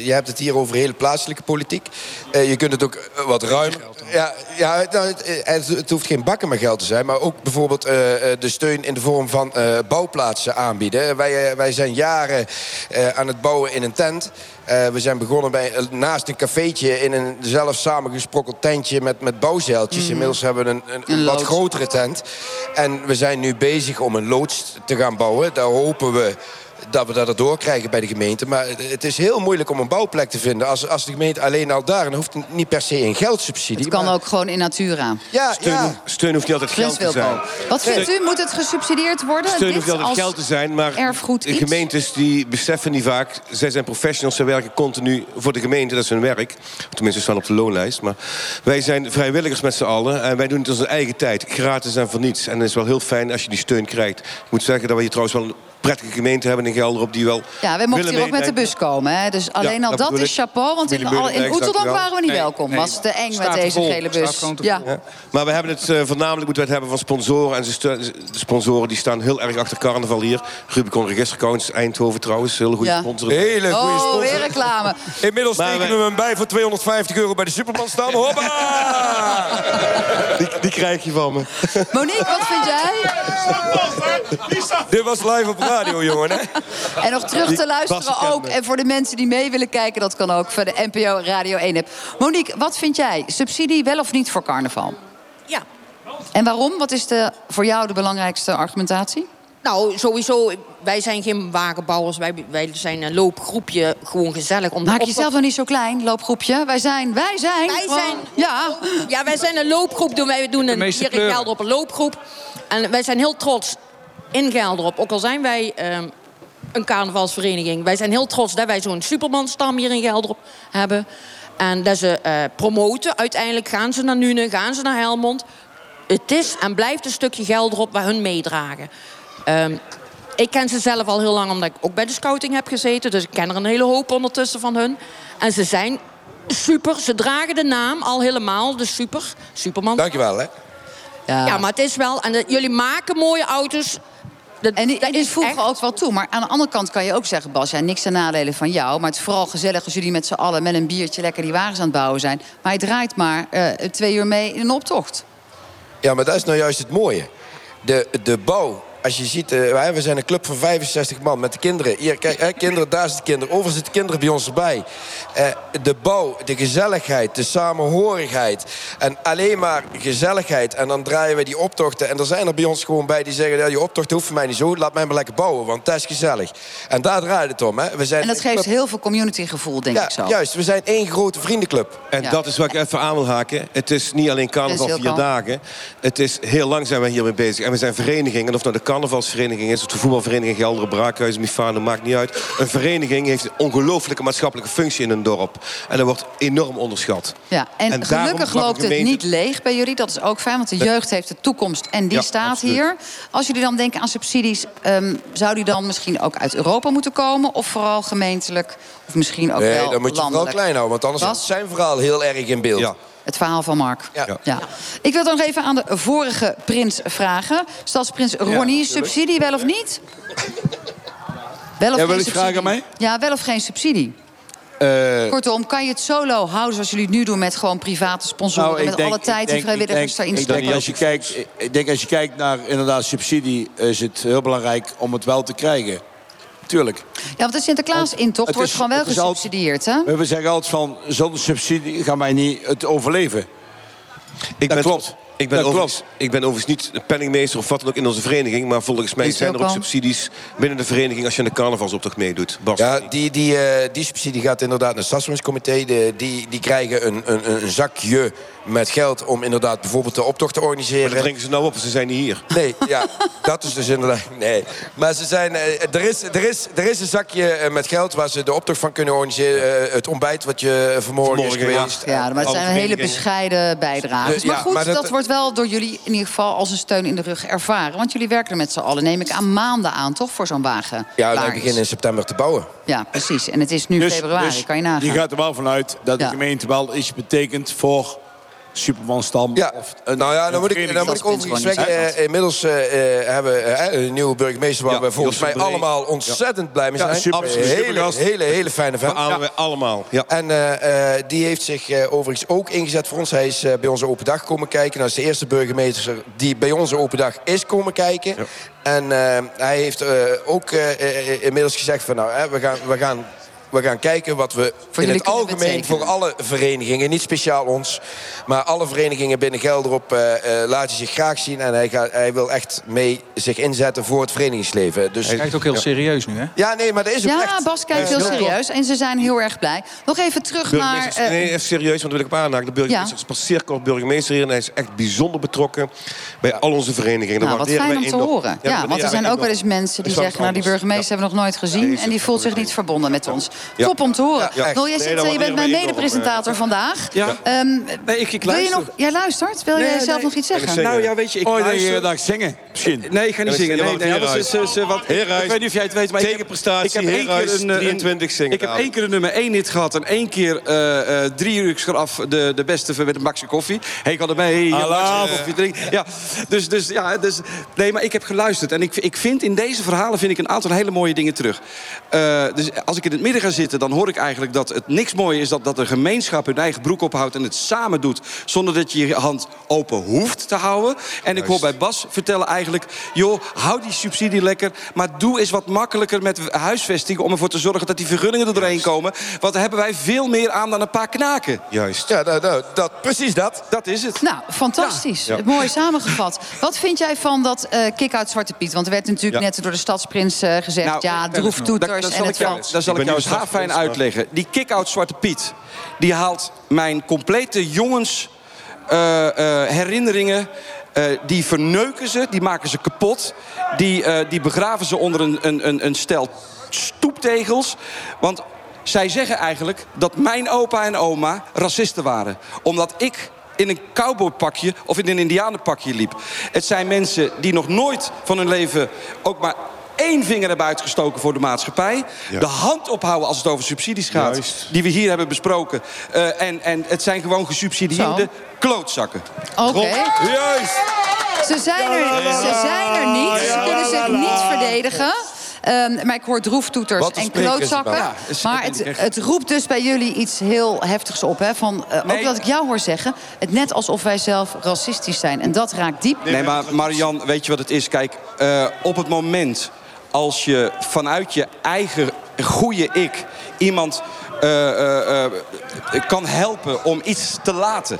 je hebt het hier over hele plaatselijke politiek. Eh, Je kunt het ook eh, wat ruimer... Ja, ja nou, het, eh, het, hoeft geen bakken met geld te zijn. Maar ook bijvoorbeeld de steun in de vorm van bouwplaatsen aanbieden. Wij, wij zijn jaren aan het bouwen in een tent. We zijn begonnen bij, naast een cafeetje in een zelf samengesprokkeld tentje met, met bouwzeiltjes. Mhm. Inmiddels hebben we een, een, Een wat grotere tent. En we zijn nu bezig om een loods te gaan bouwen. Daar hopen we dat we dat erdoor krijgen bij de gemeente. Maar het- is heel moeilijk om een bouwplek te vinden. Als, als de gemeente alleen al daar... dan hoeft het niet per se een geldsubsidie. Het kan maar- ook gewoon in natura. Ja, Steun, ja. steun hoeft niet altijd Prins geld te zijn. Wat vindt u? Moet het gesubsidieerd worden? Steun Dit hoeft niet altijd geld te zijn, maar erfgoed de iets? gemeentes die beseffen niet vaak... zij zijn professionals, zij werken continu voor de gemeente, dat is hun werk. Tenminste, ze staan op de loonlijst. Maar wij zijn vrijwilligers met z'n allen en wij doen het onze eigen tijd. Gratis en voor niets. En het is wel heel fijn als je die steun krijgt. Ik moet zeggen dat we hier trouwens wel een prettige gemeente hebben in Gelderop... die wel Ja, wij mochten hier ook met de bus komen. Hè? Dus alleen al dat is ik. chapeau. Want in, al, in Oeteldonk waren we niet Nee, welkom. nee. Was te eng met deze vol. gele bus. Ja. Ja. Maar we hebben het eh, voornamelijk moeten we het hebben van sponsoren. En de sponsoren die staan heel erg achter carnaval hier. Rubicon Registercounts, Eindhoven trouwens. Hele goede Ja. sponsor. Hele goede Oh, sponsor. weer reclame. Inmiddels Maar tekenen we hem bij voor 250 euro bij de Superman staan. Hoppa! Die, die krijg je van me. Monique, wat vind jij? Dit was live op radio, jongen. Hè? En nog terug te luisteren ook. En voor de mensen die mee willen kijken, dat kan ook voor de NPO Radio 1 app. Monique, wat vind jij? Subsidie wel of niet voor carnaval? Ja. En waarom? Wat is de, voor jou de belangrijkste argumentatie? Nou, sowieso, wij zijn geen wagenbouwers. Wij, wij zijn een loopgroepje, gewoon gezellig. Om Maak op- jezelf nog niet zo klein, loopgroepje. Wij zijn, wij zijn. Wij gewoon- zijn- Ja. Ja, wij zijn een loopgroep. Doen wij doen een, hier in. Gelderop een loopgroep. En wij zijn heel trots in Gelderop. Ook al zijn wij ehm, een carnavalsvereniging. Wij zijn heel trots dat wij zo'n Superman-stam hier in Gelderop hebben. En dat ze eh, promoten. Uiteindelijk gaan ze naar Nune, gaan ze naar Helmond. het is en blijft een stukje geld erop waar hun meedragen. Ehm, ik ken ze zelf al heel lang omdat ik ook bij de scouting heb gezeten. Dus ik ken er een hele hoop ondertussen van hun. En ze zijn super. Ze dragen de naam al helemaal. De super. Superman. Dankjewel, hè. Ja, maar het is wel... En de- jullie maken mooie auto's. Dat, En die, dat en die is voegen echt- ook wel toe. Maar aan de andere kant kan je ook zeggen, Bas... Ja, niks ten nadelen van jou. Maar het is vooral gezellig als jullie met z'n allen... met een biertje lekker die wagens aan het bouwen zijn. Maar hij draait maar eh, twee uur mee in een optocht. Ja, maar dat is nou juist het mooie. De, de bouw. Als je ziet, wij- we zijn een club van 65 man met de kinderen. Hier, kijk, hè, kinderen, daar zitten kinderen. Over zitten kinderen bij ons erbij. Eh, de bouw, de gezelligheid, de samenhorigheid. En alleen maar gezelligheid. En dan draaien we die optochten. En er zijn er bij ons gewoon bij die zeggen... Ja, die optocht hoeft voor mij niet zo. Laat mij maar lekker bouwen, want dat is gezellig. En daar draait het om. Hè. We zijn En dat geeft club- heel veel communitygevoel, denk ja, ik zo. Juist, we zijn één grote vriendenclub. En Ja. dat is wat ik even aan wil haken. Het is niet alleen carnaval vier dagen. Het is heel lang zijn we hiermee bezig. En we zijn verenigingen. En of nou de carnavalsvereniging is... of de voetbalvereniging Gelderen, Braakhuizen, Mifano, maakt niet uit. Een vereniging heeft een ongelooflijke maatschappelijke functie in een dorp. En dat wordt enorm onderschat. Ja, en, gelukkig loopt het niet leeg bij jullie. Dat is ook fijn, want de jeugd heeft de toekomst en die Ja, staat absoluut. hier. Als jullie dan denken aan subsidies, ehm, zou die dan misschien ook uit Europa moeten komen? Of vooral gemeentelijk? Of misschien ook Nee, wel dan moet je het wel landelijk? klein houden. Want anders is zijn verhaal heel erg in beeld. Ja. Het verhaal van Mark. Ja. Ja. Ik wil dan nog even aan de vorige prins vragen. Stadsprins Ronnie, subsidie wel of niet? Wel of Ja, wil geen ik vragen aan mij? Ja, wel of geen subsidie? Eh, Kortom, kan je het solo houden zoals jullie het nu doen... met gewoon private sponsoren, nou, met denk- alle tijd denk- vrijwilligers daarin denk- ik denk steken? als je kijkt, Ik denk als je kijkt naar inderdaad subsidie... is het heel belangrijk om het wel te krijgen. Tuurlijk. Ja, want de Sinterklaas-intocht wordt is- gewoon wel gesubsidieerd, hè? We zeggen altijd van, zonder subsidie gaan wij niet het overleven. Ik Dat ben, klopt. Ik ben, overigens, ik ben overigens niet de penningmeester of wat dan ook in onze vereniging. Maar volgens mij zijn er ook subsidies binnen de vereniging als je aan de carnavalsoptocht meedoet. Bas. Ja, die, die, eh, die subsidie gaat inderdaad naar het stadscomité. De, die, die krijgen een, een, een zakje met geld om inderdaad bijvoorbeeld de optocht te Maar dat organiseren. drinken ze nou op, ze zijn niet hier. Nee, ja, dat is dus inderdaad... Nee, maar ze zijn, eh, er, is, er, is, er is een zakje eh, met geld waar ze de optocht van kunnen organiseren. Het ontbijt wat je vanmorgen, Vanmorgen, is geweest. Ja, maar het zijn hele bescheiden bijdrages. Dus maar ja, goed, maar dat, dat- wordt wel door jullie in ieder geval als een steun in de rug ervaren. Want jullie werken er met z'n allen, neem ik aan, maanden aan, toch? Voor zo'n wagen. Ja, klaar wij beginnen in september te bouwen. Ja, precies. En het is nu februari, kan je nagaan. Dus Je gaat er wel vanuit dat de Ja. gemeente wel iets betekent voor Superman Stam. Ja, Of een, nou ja, dan moet ik, dan moet ik overigens zeggen... Eh, inmiddels eh, eh, hebben we eh, een nieuwe burgemeester... waar Ja, we volgens Jos mij Bree. allemaal ontzettend blij mee Ja, zijn. super, Een super hele, hele, hele fijne vent. Beamen we allemaal. Ja. En eh, eh, die heeft zich eh, overigens ook ingezet voor ons. Hij is eh, bij onze open dag komen kijken. Nou, dat is de eerste burgemeester die bij onze open dag is komen kijken. En eh, hij heeft eh, ook eh, eh, inmiddels gezegd van... nou, hè, we, gaan, we, gaan, we gaan kijken wat we in het algemeen... voor alle verenigingen, niet speciaal ons... maar alle verenigingen binnen Gelderop eh eh, laten zich graag zien. En hij, gaat, hij wil echt mee zich inzetten voor het verenigingsleven. Dus, Hij kijkt ook heel serieus nu, hè? ja, nee, maar dat is ook Ja, echt... Bas kijkt heel serieus. En ze zijn heel erg blij. Nog even terug naar... Burgemeester, eh, nee, even serieus, want daar wil ik op aanhaken. De burgemeester Ja. is pas zeer kort burgemeester hier... en hij is echt bijzonder betrokken bij al onze verenigingen. Daar Nou, wat fijn om te enorm. horen. dat Ja, want er zijn ook wel eens mensen die Dat zeggen... nou, die burgemeester hebben we nog nooit gezien... Nee, en die voelt zich niet verbonden met ons. Ja. Top om te horen. Wil jij Nee, zitten, dat je bent mijn mede-presentator vandaag. Ja. Ehm, Nee, ik, ik wil je luister. nog... Jij luistert? Wil Nee, jij zelf nee. nog iets zeggen? Nou ja, weet je, ik Oh, dat luister... zingen, misschien. Nee, ik ga niet zingen. Nee, is, is, eh, wat, ik, weet niet of jij het weet, maar ik heb- Tegenprestatie, ik heb één keer een, eh, een- 23 zingen Ik heb één keer een nummer 1 hit gehad en één keer eh, eh, drie uur af de, de beste met een bakje koffie. Hey, ik had erbij, koffie drinken. Ja, dus, dus, ja, dus, nee, maar ik heb geluisterd en ik, ik vind in deze verhalen vind ik een aantal hele mooie dingen terug. Eh, dus als ik in het midden ga zitten, dan hoor ik eigenlijk dat het niks mooier is dat, dat de gemeenschap hun eigen broek ophoudt en het samen doet, zonder dat je je hand open hoeft te houden. En ik hoor bij Bas vertellen eigenlijk, joh, hou die subsidie lekker, maar doe eens wat makkelijker met huisvesting om ervoor te zorgen dat die vergunningen er doorheen komen. Want daar hebben wij veel meer aan dan een paar knaken. Juist. Ja, nou, nou, dat, precies dat. Dat is het. Nou, fantastisch. Ja. Mooi samengevat. Wat vind jij van dat eh kick-out Zwarte Piet? Want er werd natuurlijk Ja. net door de stadsprins eh, gezegd... Nou, ja, droeftoeters dat en zal het ik jou, valt. dat zal Ik jou eens maar- uitleggen. Die kick-out Zwarte Piet... die haalt mijn complete jongens eh, eh, herinneringen... eh, die verneuken ze, die maken ze kapot. Die, die begraven ze onder een, een, een, een stel stoeptegels. Want zij zeggen eigenlijk dat mijn opa en oma racisten waren. Omdat ik in een cowboypakje of in een indianenpakje liep. Het zijn mensen die nog nooit van hun leven ook maar één vinger hebben uitgestoken voor de maatschappij. Ja. De hand ophouden als het over subsidies gaat. Juist. Die we hier hebben besproken. Eh, en, en het zijn gewoon gesubsidieerde Zo. klootzakken. Oké. Juist! Ze zijn er, ze zijn er niet. Ze kunnen zich niet verdedigen. Ehm, maar ik hoor droeftoeters en klootzakken. Ja, maar dat het, het roept dus bij jullie iets heel heftigs op. Hè? Van, eh, Nee. Ook wat ik jou hoor zeggen. Het net alsof wij zelf racistisch zijn. En dat raakt diep. Nee, maar Marian, weet je wat het is? Kijk, eh, op het moment als je vanuit je eigen goede ik iemand eh, eh, eh, kan helpen om iets te laten.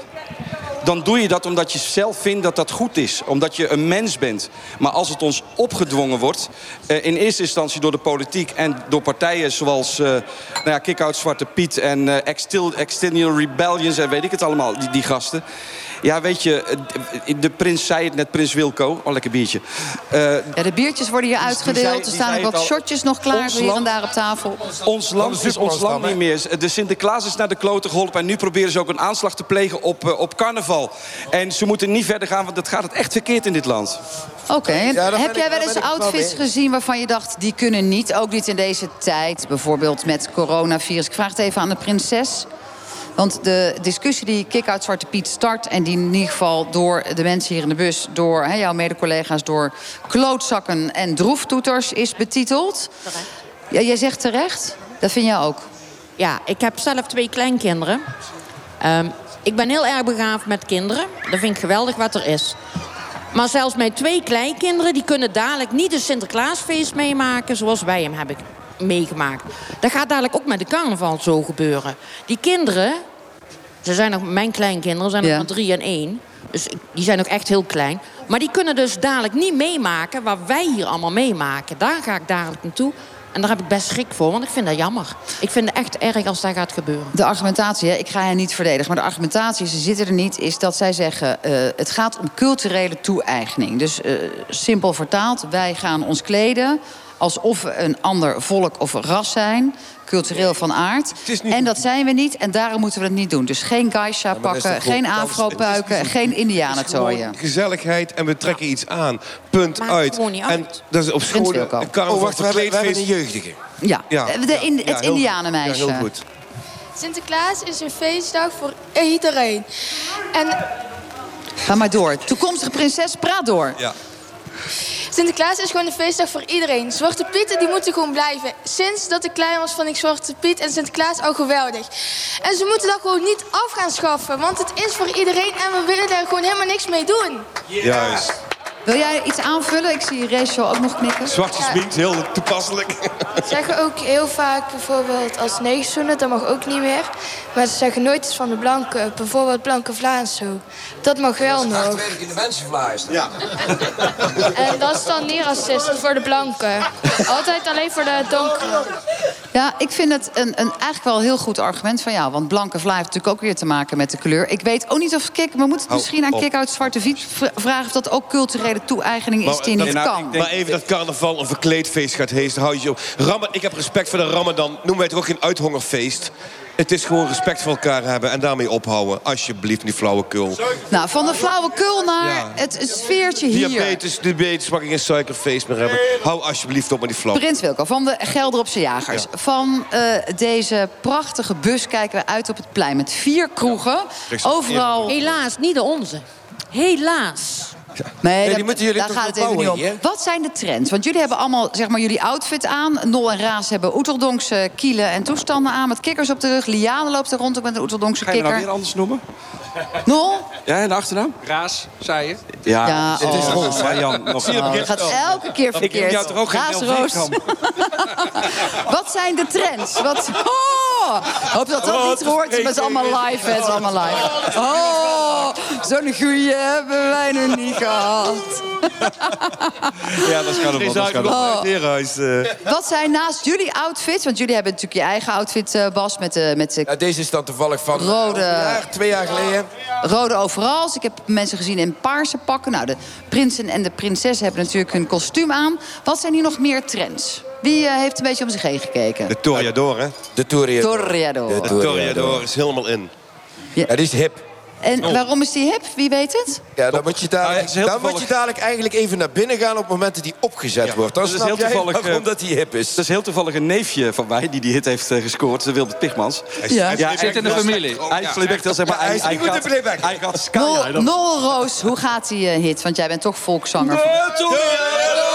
Dan doe je dat omdat je zelf vindt dat dat goed is. Omdat je een mens bent. Maar als het ons opgedwongen wordt... in eerste instantie door de politiek en door partijen zoals... nou ja, Kick-Out Zwarte Piet en Extil, External Rebellions... en weet ik het allemaal, die, die gasten. Ja, weet je, eh, de prins zei het net, prins Wilco. Oh, lekker biertje. Eh, Ja, de biertjes worden hier uitgedeeld. zei- er staan ook wat al. shotjes nog klaar. Ons Hier en land- daar op tafel. Ons land is ons land niet meer. De Sinterklaas is naar de kloten geholpen. En nu proberen ze ook een aanslag te plegen op, eh, op carnaval. En ze moeten niet verder gaan, want dat gaat het echt verkeerd in dit land. Oké, heb jij wel eens outfits gezien waarvan je dacht... die kunnen niet, ook niet in deze tijd. Bijvoorbeeld met coronavirus. Ik vraag het even aan de prinses. Want de discussie die Kick-Out Zwarte Piet start... en die in ieder geval door de mensen hier in de bus... door hè, jouw mede-collega's, door klootzakken en droeftoeters is betiteld. Ja, jij zegt terecht, dat vind jij ook. Ja, ik heb zelf twee kleinkinderen. Ehm, ik ben heel erg begaafd met kinderen. Dat vind ik geweldig wat er is. Maar zelfs mijn twee kleinkinderen... die kunnen dadelijk niet een Sinterklaasfeest meemaken... zoals wij hem hebben meegemaakt. Dat gaat dadelijk ook met de carnaval zo gebeuren. Die kinderen... Ze zijn nog, mijn kleinkinderen zijn nog Ja. maar drie en één. Dus die zijn ook echt heel klein. Maar die kunnen dus dadelijk niet meemaken... wat wij hier allemaal meemaken. Daar ga ik dadelijk naartoe. En daar heb ik best schrik voor, want ik vind dat jammer. Ik vind het echt erg als dat gaat gebeuren. De argumentatie, hè, ik ga hen niet verdedigen... maar de argumentatie, ze zitten er niet, is dat zij zeggen... eh, het gaat om culturele toe-eigening. Dus eh, simpel vertaald, wij gaan ons kleden... alsof we een ander volk of ras zijn, cultureel van aard. En dat zijn we niet, en daarom moeten we het niet doen. Dus geen geisha dat pakken, geen afro-puiken... geen indianentooien. gezelligheid en we trekken iets aan. Punt uit. gewoon niet En dat is op school. Oh, wacht, we hebben, we hebben een jeugdige. Ja, Ja, de, in, ja, het indianenmeisje. Ja, heel goed. Sinterklaas is een feestdag voor iedereen. En Ga maar door. Toekomstige prinses, praat door. Ja. Sinterklaas is gewoon een feestdag voor iedereen. Zwarte Pieten die moeten gewoon blijven. Sinds dat ik klein was, vond ik Zwarte Piet en Sinterklaas al geweldig. En ze moeten dat gewoon niet af gaan schaffen. Want het is voor iedereen en we willen daar gewoon helemaal niks mee doen. Juist. Wil jij iets aanvullen? Ik zie Rachel ook nog knikken. Zwart gesminkt, heel toepasselijk. Ze zeggen ook heel vaak bijvoorbeeld als negerzoenen, dat mag ook niet meer. Maar ze zeggen nooit iets van de blanke, bijvoorbeeld blanke Vlaams zo. Dat mag wel nog. in de mensenvlaas. Ja. En dat is dan niet racistisch voor de blanken. Altijd alleen voor de donkere. Ja, ik vind het een, een eigenlijk wel een heel goed argument van jou. Want blanke vla heeft natuurlijk ook weer te maken met de kleur. Ik weet ook niet of Kik... We moeten het misschien aan. Kik uit Zwarte Viet vragen... of dat ook culturele toe-eigening is die niet kan. Maar even dat carnaval een verkleedfeest gaat heesten, hou je op. Ik heb respect voor de Ramadan. Noemen wij het ook geen uithongerfeest. Het is gewoon respect voor elkaar hebben en daarmee ophouden. Alsjeblieft, die flauwekul. Nou, van de flauwekul naar Ja. het sfeertje hier. Diabetes, diabetes, mag ik geen suikerfeest meer hebben. Hou alsjeblieft op met die flauw. Prins Wilco van de Gelderopse Jagers. Van eh, deze prachtige bus kijken we uit op het plein. Met vier kroegen. Overal... Helaas, niet de onze. Helaas. Nee, die dat- moeten jullie daar toch gaat het even niet om. hier? Wat zijn de trends? Want jullie hebben allemaal zeg maar, jullie outfit aan. Nol en Raas hebben Oeteldonkse kielen en toestanden aan... met kikkers op de rug. Liane loopt er rond ook met een Oeteldonkse Ga je nou kikker. weer anders noemen? Nol? Ja, en de achternaam? Raas, zei je. Ja, Ja, het is oh. Roos. Marian, nog Oh, het gaat elke keer Ik verkeerd. heb jou toch ook geen Raas, Roos. Wat zijn de trends? Wat... Oh! Hoop dat dat Oh, niet het hoort. is Het is allemaal live. Het is allemaal live. Oh, zo'n goeie hebben wij nog niet gehad. Ja, dat is carnaval. Geen Dat herenhuis. eh. Wat zijn naast jullie outfits... want jullie hebben natuurlijk je eigen outfit, eh, Bas... met de, met de Ja, deze is dan toevallig van Rode- jaar, twee jaar geleden. Rode overals. Ik heb mensen gezien in paarse pakken. Nou, de prinsen en de prinsessen hebben natuurlijk hun kostuum aan. Wat zijn hier nog meer trends? Wie eh, heeft een beetje om zich heen gekeken? De Toreador, hè? De Toreador. Toreador. De De Toreador is helemaal in. Ja, die is hip. En waarom is die hip? Wie weet het? Ja, dan moet je dadelijk, is heel dan moet je dadelijk eigenlijk even naar binnen gaan... op het moment dat die opgezet wordt. Dan Dat is heel jij toevallig, waarom eh, dat die hip is. Dat is heel toevallig een neefje van mij die die hit heeft eh, gescoord. De Wilde Pigmans. Ja. Hij zit in de familie. Hij is playback, zeg maar. Hij is niet goed in gaat- playback. Hij Roos, hoe gaat die eh, hit? Want jij bent toch volkszanger. Dit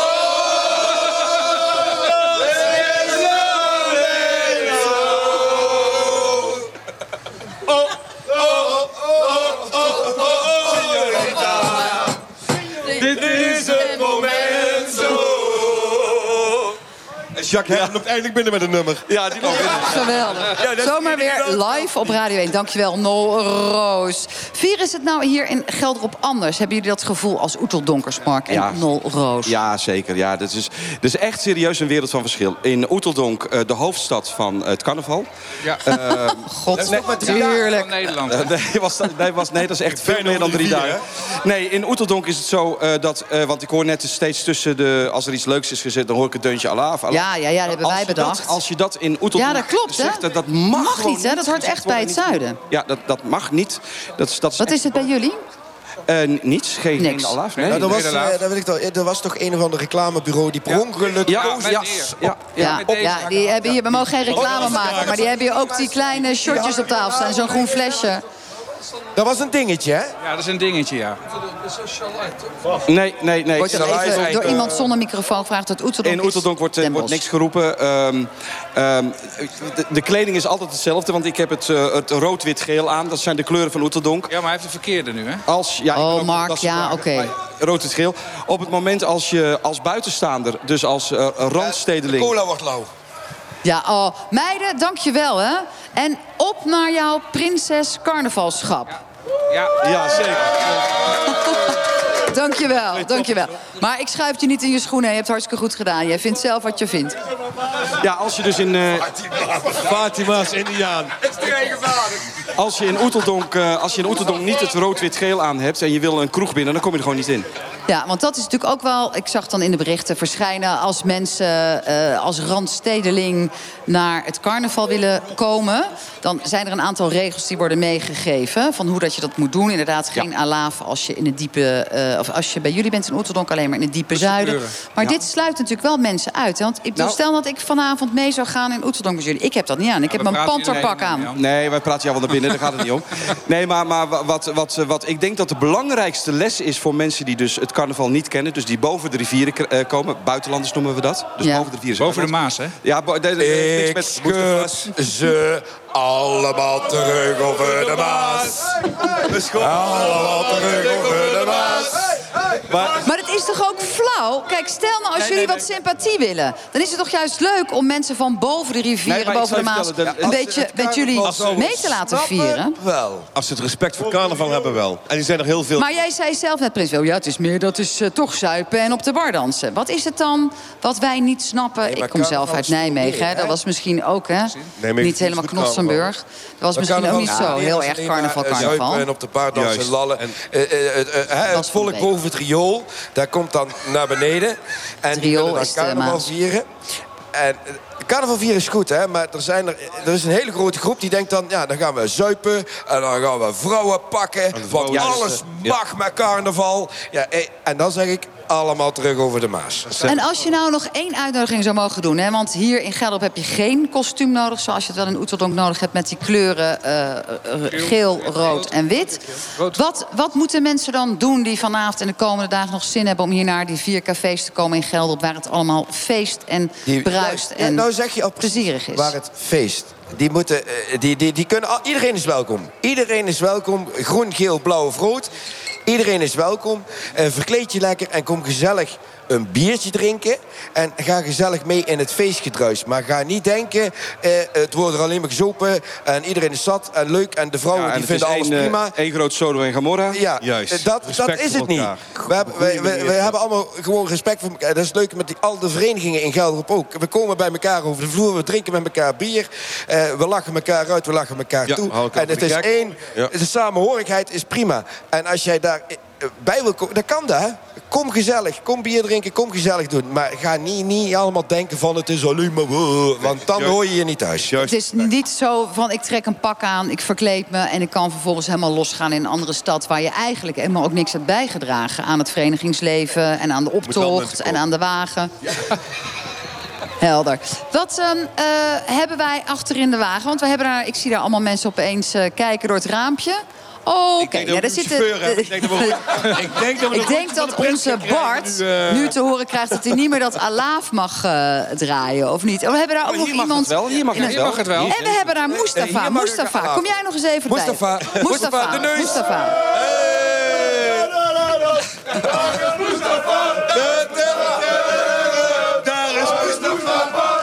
Jacques Herpen loopt eindelijk binnen met een nummer. Ja, die loopt binnen. Geweldig. Ja, dat Zomaar weer live op Radio 1. Dankjewel, Nol Roos. Vier is het nou hier in Gelderop anders? Hebben jullie dat gevoel als Oeteldonkerspark en Ja. Nol Roos? Ja, zeker. Ja, dat, is, dat is echt serieus een wereld van verschil. In Oeteldonk, eh, de hoofdstad van het carnaval. Ja. Eh, God, nog maar drie dagen. Van Nederland. Nee, was dat, nee, was, nee, dat is echt veel meer dan drie dagen. Nee, in Oeteldonk is het zo eh, dat... eh, want ik hoor net steeds tussen de... Als er iets leuks is gezet, dan hoor ik het deuntje alaaf. Ja, ja, ja, dat hebben Als wij je dat- bedacht. als je dat in Oeteldonk Ja, dat klopt, hè? zegt, dat, dat mag, niet, hè? Dat hoort echt bij het zuiden. Ja, dat, dat mag niet. Dat, is- dat is Wat is het bij jullie? Eh, niets, geen, Niks. geen. Nee. Nou, er, was, Nee, helaas. eh, dat weet ik toch, er was toch een of ander reclamebureau... die per ongeluk Ja, koos- ja, ja, ja, die hebben hier, we mogen geen reclame maken, maar die hebben hier ook die kleine shotjes op tafel staan. Zo'n groen flesje. Dat was een dingetje, hè? Ja, dat is een dingetje, ja. Nee, nee, nee. Wordt Even op, door eh, iemand zonder microfoon gevraagd dat Oeteldonk In is Oeteldonk wordt, eh, wordt niks geroepen. Ehm, ehm, de, de kleding is altijd hetzelfde, want ik heb het, eh, het rood-wit-geel aan. Dat zijn de kleuren van Oeteldonk. Ja, maar hij heeft de verkeerde nu, hè? Als, ja, Oh, ook- Mark, ja, oké. Rood en geel. Op het moment als je als buitenstaander, dus als eh, randstedeling... Cola wordt lauw. Ja, oh, meiden, dankjewel hè. En op naar jouw prinses carnavalschap. Ja. Ja, zeker. Dankjewel, dankjewel. Maar ik schuif je niet in je schoenen. Je hebt hartstikke goed gedaan. Jij vindt zelf wat je vindt. Ja, als je dus in... eh, Fatima's Indiaan. Als je in Oeteldonk, eh, als je in Oeteldonk niet het rood-wit-geel aan hebt... en je wil een kroeg binnen, dan kom je er gewoon niet in. Ja, want dat is natuurlijk ook wel... Ik zag dan in de berichten verschijnen... als mensen eh, als randstedeling naar het carnaval willen komen... dan zijn er een aantal regels die worden meegegeven... van hoe dat je dat moet doen. Inderdaad, geen alaaf als je in het diepe... eh, of als je bij jullie bent in Oeteldonk alleen maar in het diepe zuiden. kleuren. Maar Ja. dit sluit natuurlijk wel mensen uit. Hè? Want ik Nou- stel dat ik vanavond mee zou gaan in Oeteldonk met jullie. Ik heb dat niet aan. Ik heb mijn panterpak aan. ja. Nee, wij praten jou wel naar binnen, daar gaat het niet om. Nee, maar, maar wat, wat, wat ik denk dat de belangrijkste les is voor mensen die dus het carnaval niet kennen... dus die boven de rivieren eh, komen, buitenlanders noemen we dat. Dus Ja. boven de rivieren. Boven de Maas, hè? Ja, Ik niks met- ze allemaal terug over de Maas. Allemaal terug over de Maas. Maar het is toch ook flauw? Kijk, stel nou als Nee, jullie nee, wat sympathie willen... dan is het toch juist leuk om mensen van boven de rivieren, Nee, maar boven de Maas... een als beetje met jullie mee te laten vieren. Wel. Als ze het respect voor carnaval hebben wel. En die zijn er heel veel. Maar jij zei zelf net, Prins Wil, ja, het is meer, dat is eh, toch zuipen en op de bar dansen. Wat is het dan wat wij niet snappen? maar ik kom zelf uit Nijmegen, meer, hè? dat was misschien ook, hè? maar niet helemaal Knotsenburg. Dat was misschien ook niet zo heel erg carnaval, carnaval. En op de paard dansen, lallen. En- Eh, eh, eh, eh, hè, Was het van volk boven het riool, daar komt dan naar beneden. En riool is dan de carnaval vieren. En eh, carnaval vieren is goed, hè? maar er, zijn er, er is een hele grote groep die denkt dan... ja, dan gaan we zuipen en dan gaan we vrouwen pakken. Want alles mag met carnaval. Ja, eh, en dan zeg ik allemaal terug over de Maas. En als je nou nog één uitnodiging zou mogen doen... Hè, want hier in Gelderop heb je geen kostuum nodig... zoals je het wel in Oeteldonk nodig hebt met die kleuren eh, eh, geel, rood en wit. Wat, wat moeten mensen dan doen die vanavond en de komende dagen nog zin hebben... om hier naar die vier cafés te komen in Gelderop... waar het allemaal feest en bruist Ja, en nou zeg je al plezierig is. Waar het feest. Die moeten, eh, die, die, die kunnen, al- iedereen is welkom. Iedereen is welkom. Groen, geel, blauw of rood. Iedereen is welkom. Eh, verkleed je lekker en kom gezellig een biertje drinken. En ga gezellig mee in het feestgedruis. Maar ga niet denken, eh, het wordt er alleen maar gezopen. En iedereen is zat en leuk. En de vrouwen Ja, en die vinden alles één, eh, prima. één groot Sodom en Gomorra. Ja, Juist. eh, dat, Respect dat is het niet. We hebben, hebben allemaal gewoon respect voor elkaar. Dat is leuk met die, al de verenigingen in Gelderop ook. We komen bij elkaar over de vloer, we drinken met elkaar bier. eh, we lachen elkaar uit, we lachen elkaar Ja, toe. En het is één, de samenhorigheid is prima. En als jij daar eh, bij wil komen, dan kan dat. Kom gezellig, kom bier drinken, kom gezellig doen. Maar ga niet, niet allemaal denken van het is alleen maar... wow, Want dan hoor je je niet thuis. Het is niet zo van ik trek een pak aan, ik verkleed me... en ik kan vervolgens helemaal losgaan in een andere stad... waar je eigenlijk helemaal ook niks hebt bijgedragen... aan het verenigingsleven en aan de optocht en aan de wagen. Helder. Wat ehm, eh, hebben wij achter in de wagen? Want we hebben daar, ik zie daar allemaal mensen opeens eh, kijken door het raampje. Oh, oké. dat Ja, daar zitten. Ik denk dat we ik denk dat we Ik denk dat de onze Bart nu, eh. nu te horen krijgt dat hij niet meer dat alaaf mag eh, draaien, of niet? Oh, we hebben daar ook nog mag iemand. wel, hier mag het wel. Het wel. En we hebben daar Eh, Mustafa. hier Mustafa, kom jij nog eens even bij? Mustafa. Mustafa, de neus. Mustafa. Daar is Mustafa.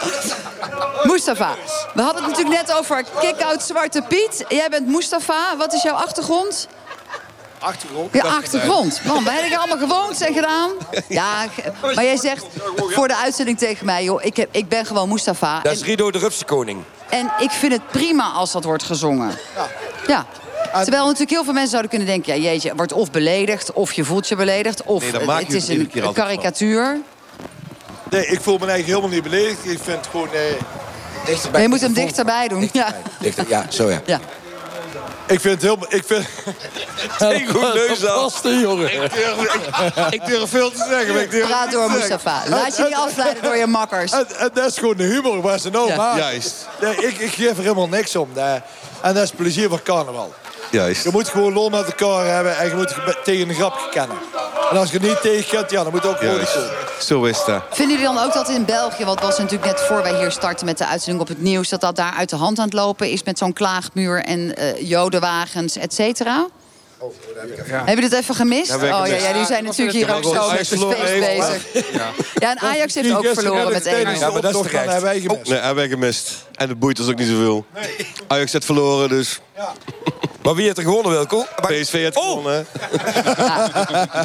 Mustafa. We hadden het natuurlijk net over kick-out Zwarte Piet. Jij bent Mustafa. Wat is jouw achtergrond? Achtergrond? Je achtergrond. Man, wij hebben er allemaal gewoond en gedaan. Ja, maar jij zegt voor de uitzending tegen mij... joh, ik, heb, ik ben gewoon Mustafa. Dat is Rido de Rupse koning. En ik vind het prima als dat wordt gezongen. Ja. Terwijl natuurlijk heel veel mensen zouden kunnen denken... ja, jeetje, wordt of beledigd, of je voelt je beledigd... of Nee, het het is een karikatuur. Nee, ik voel me eigenlijk helemaal niet beledigd. Ik vind het gewoon... Eh, Dichterbij. Je moet hem dichterbij doen. Ja. Dichter, ja, zo ja. ja. ik vind het helemaal... Ik vind... Een goed neus aan. Vaste jongen. Ik durf, ik, ik durf veel te zeggen, maar ik durf Praat door. Mustafa. Laat je niet afleiden door je makkers. En, en dat is gewoon de humor waar ze nou Ja. Juist. Nee, ik, ik geef er helemaal niks om. Dat- en dat is plezier van carnaval. Juist. Je moet gewoon lol met elkaar hebben en je moet ge- tegen een grapje kennen. En als je niet tegen kent, ja, dan moet ook gewoon komen. Zo is dat. Vinden jullie dan ook dat in België, wat was natuurlijk net voor wij hier starten met de uitzending op het nieuws, dat dat daar uit de hand aan het lopen is met zo'n klaagmuur en eh, jodenwagens, et cetera? Heb je dit even gemist? Oh ja, die zijn natuurlijk hier ook zo met het feest bezig. Ja, en Ajax heeft ook verloren met tijdens 1-0. de Ja, maar dat is terecht. gemist. Nee, hebben wij gemist. En de boeit ons ook niet zoveel. Ajax heeft verloren, dus Maar wie heeft er gewonnen, Wilco? PSV heeft Oh! gewonnen.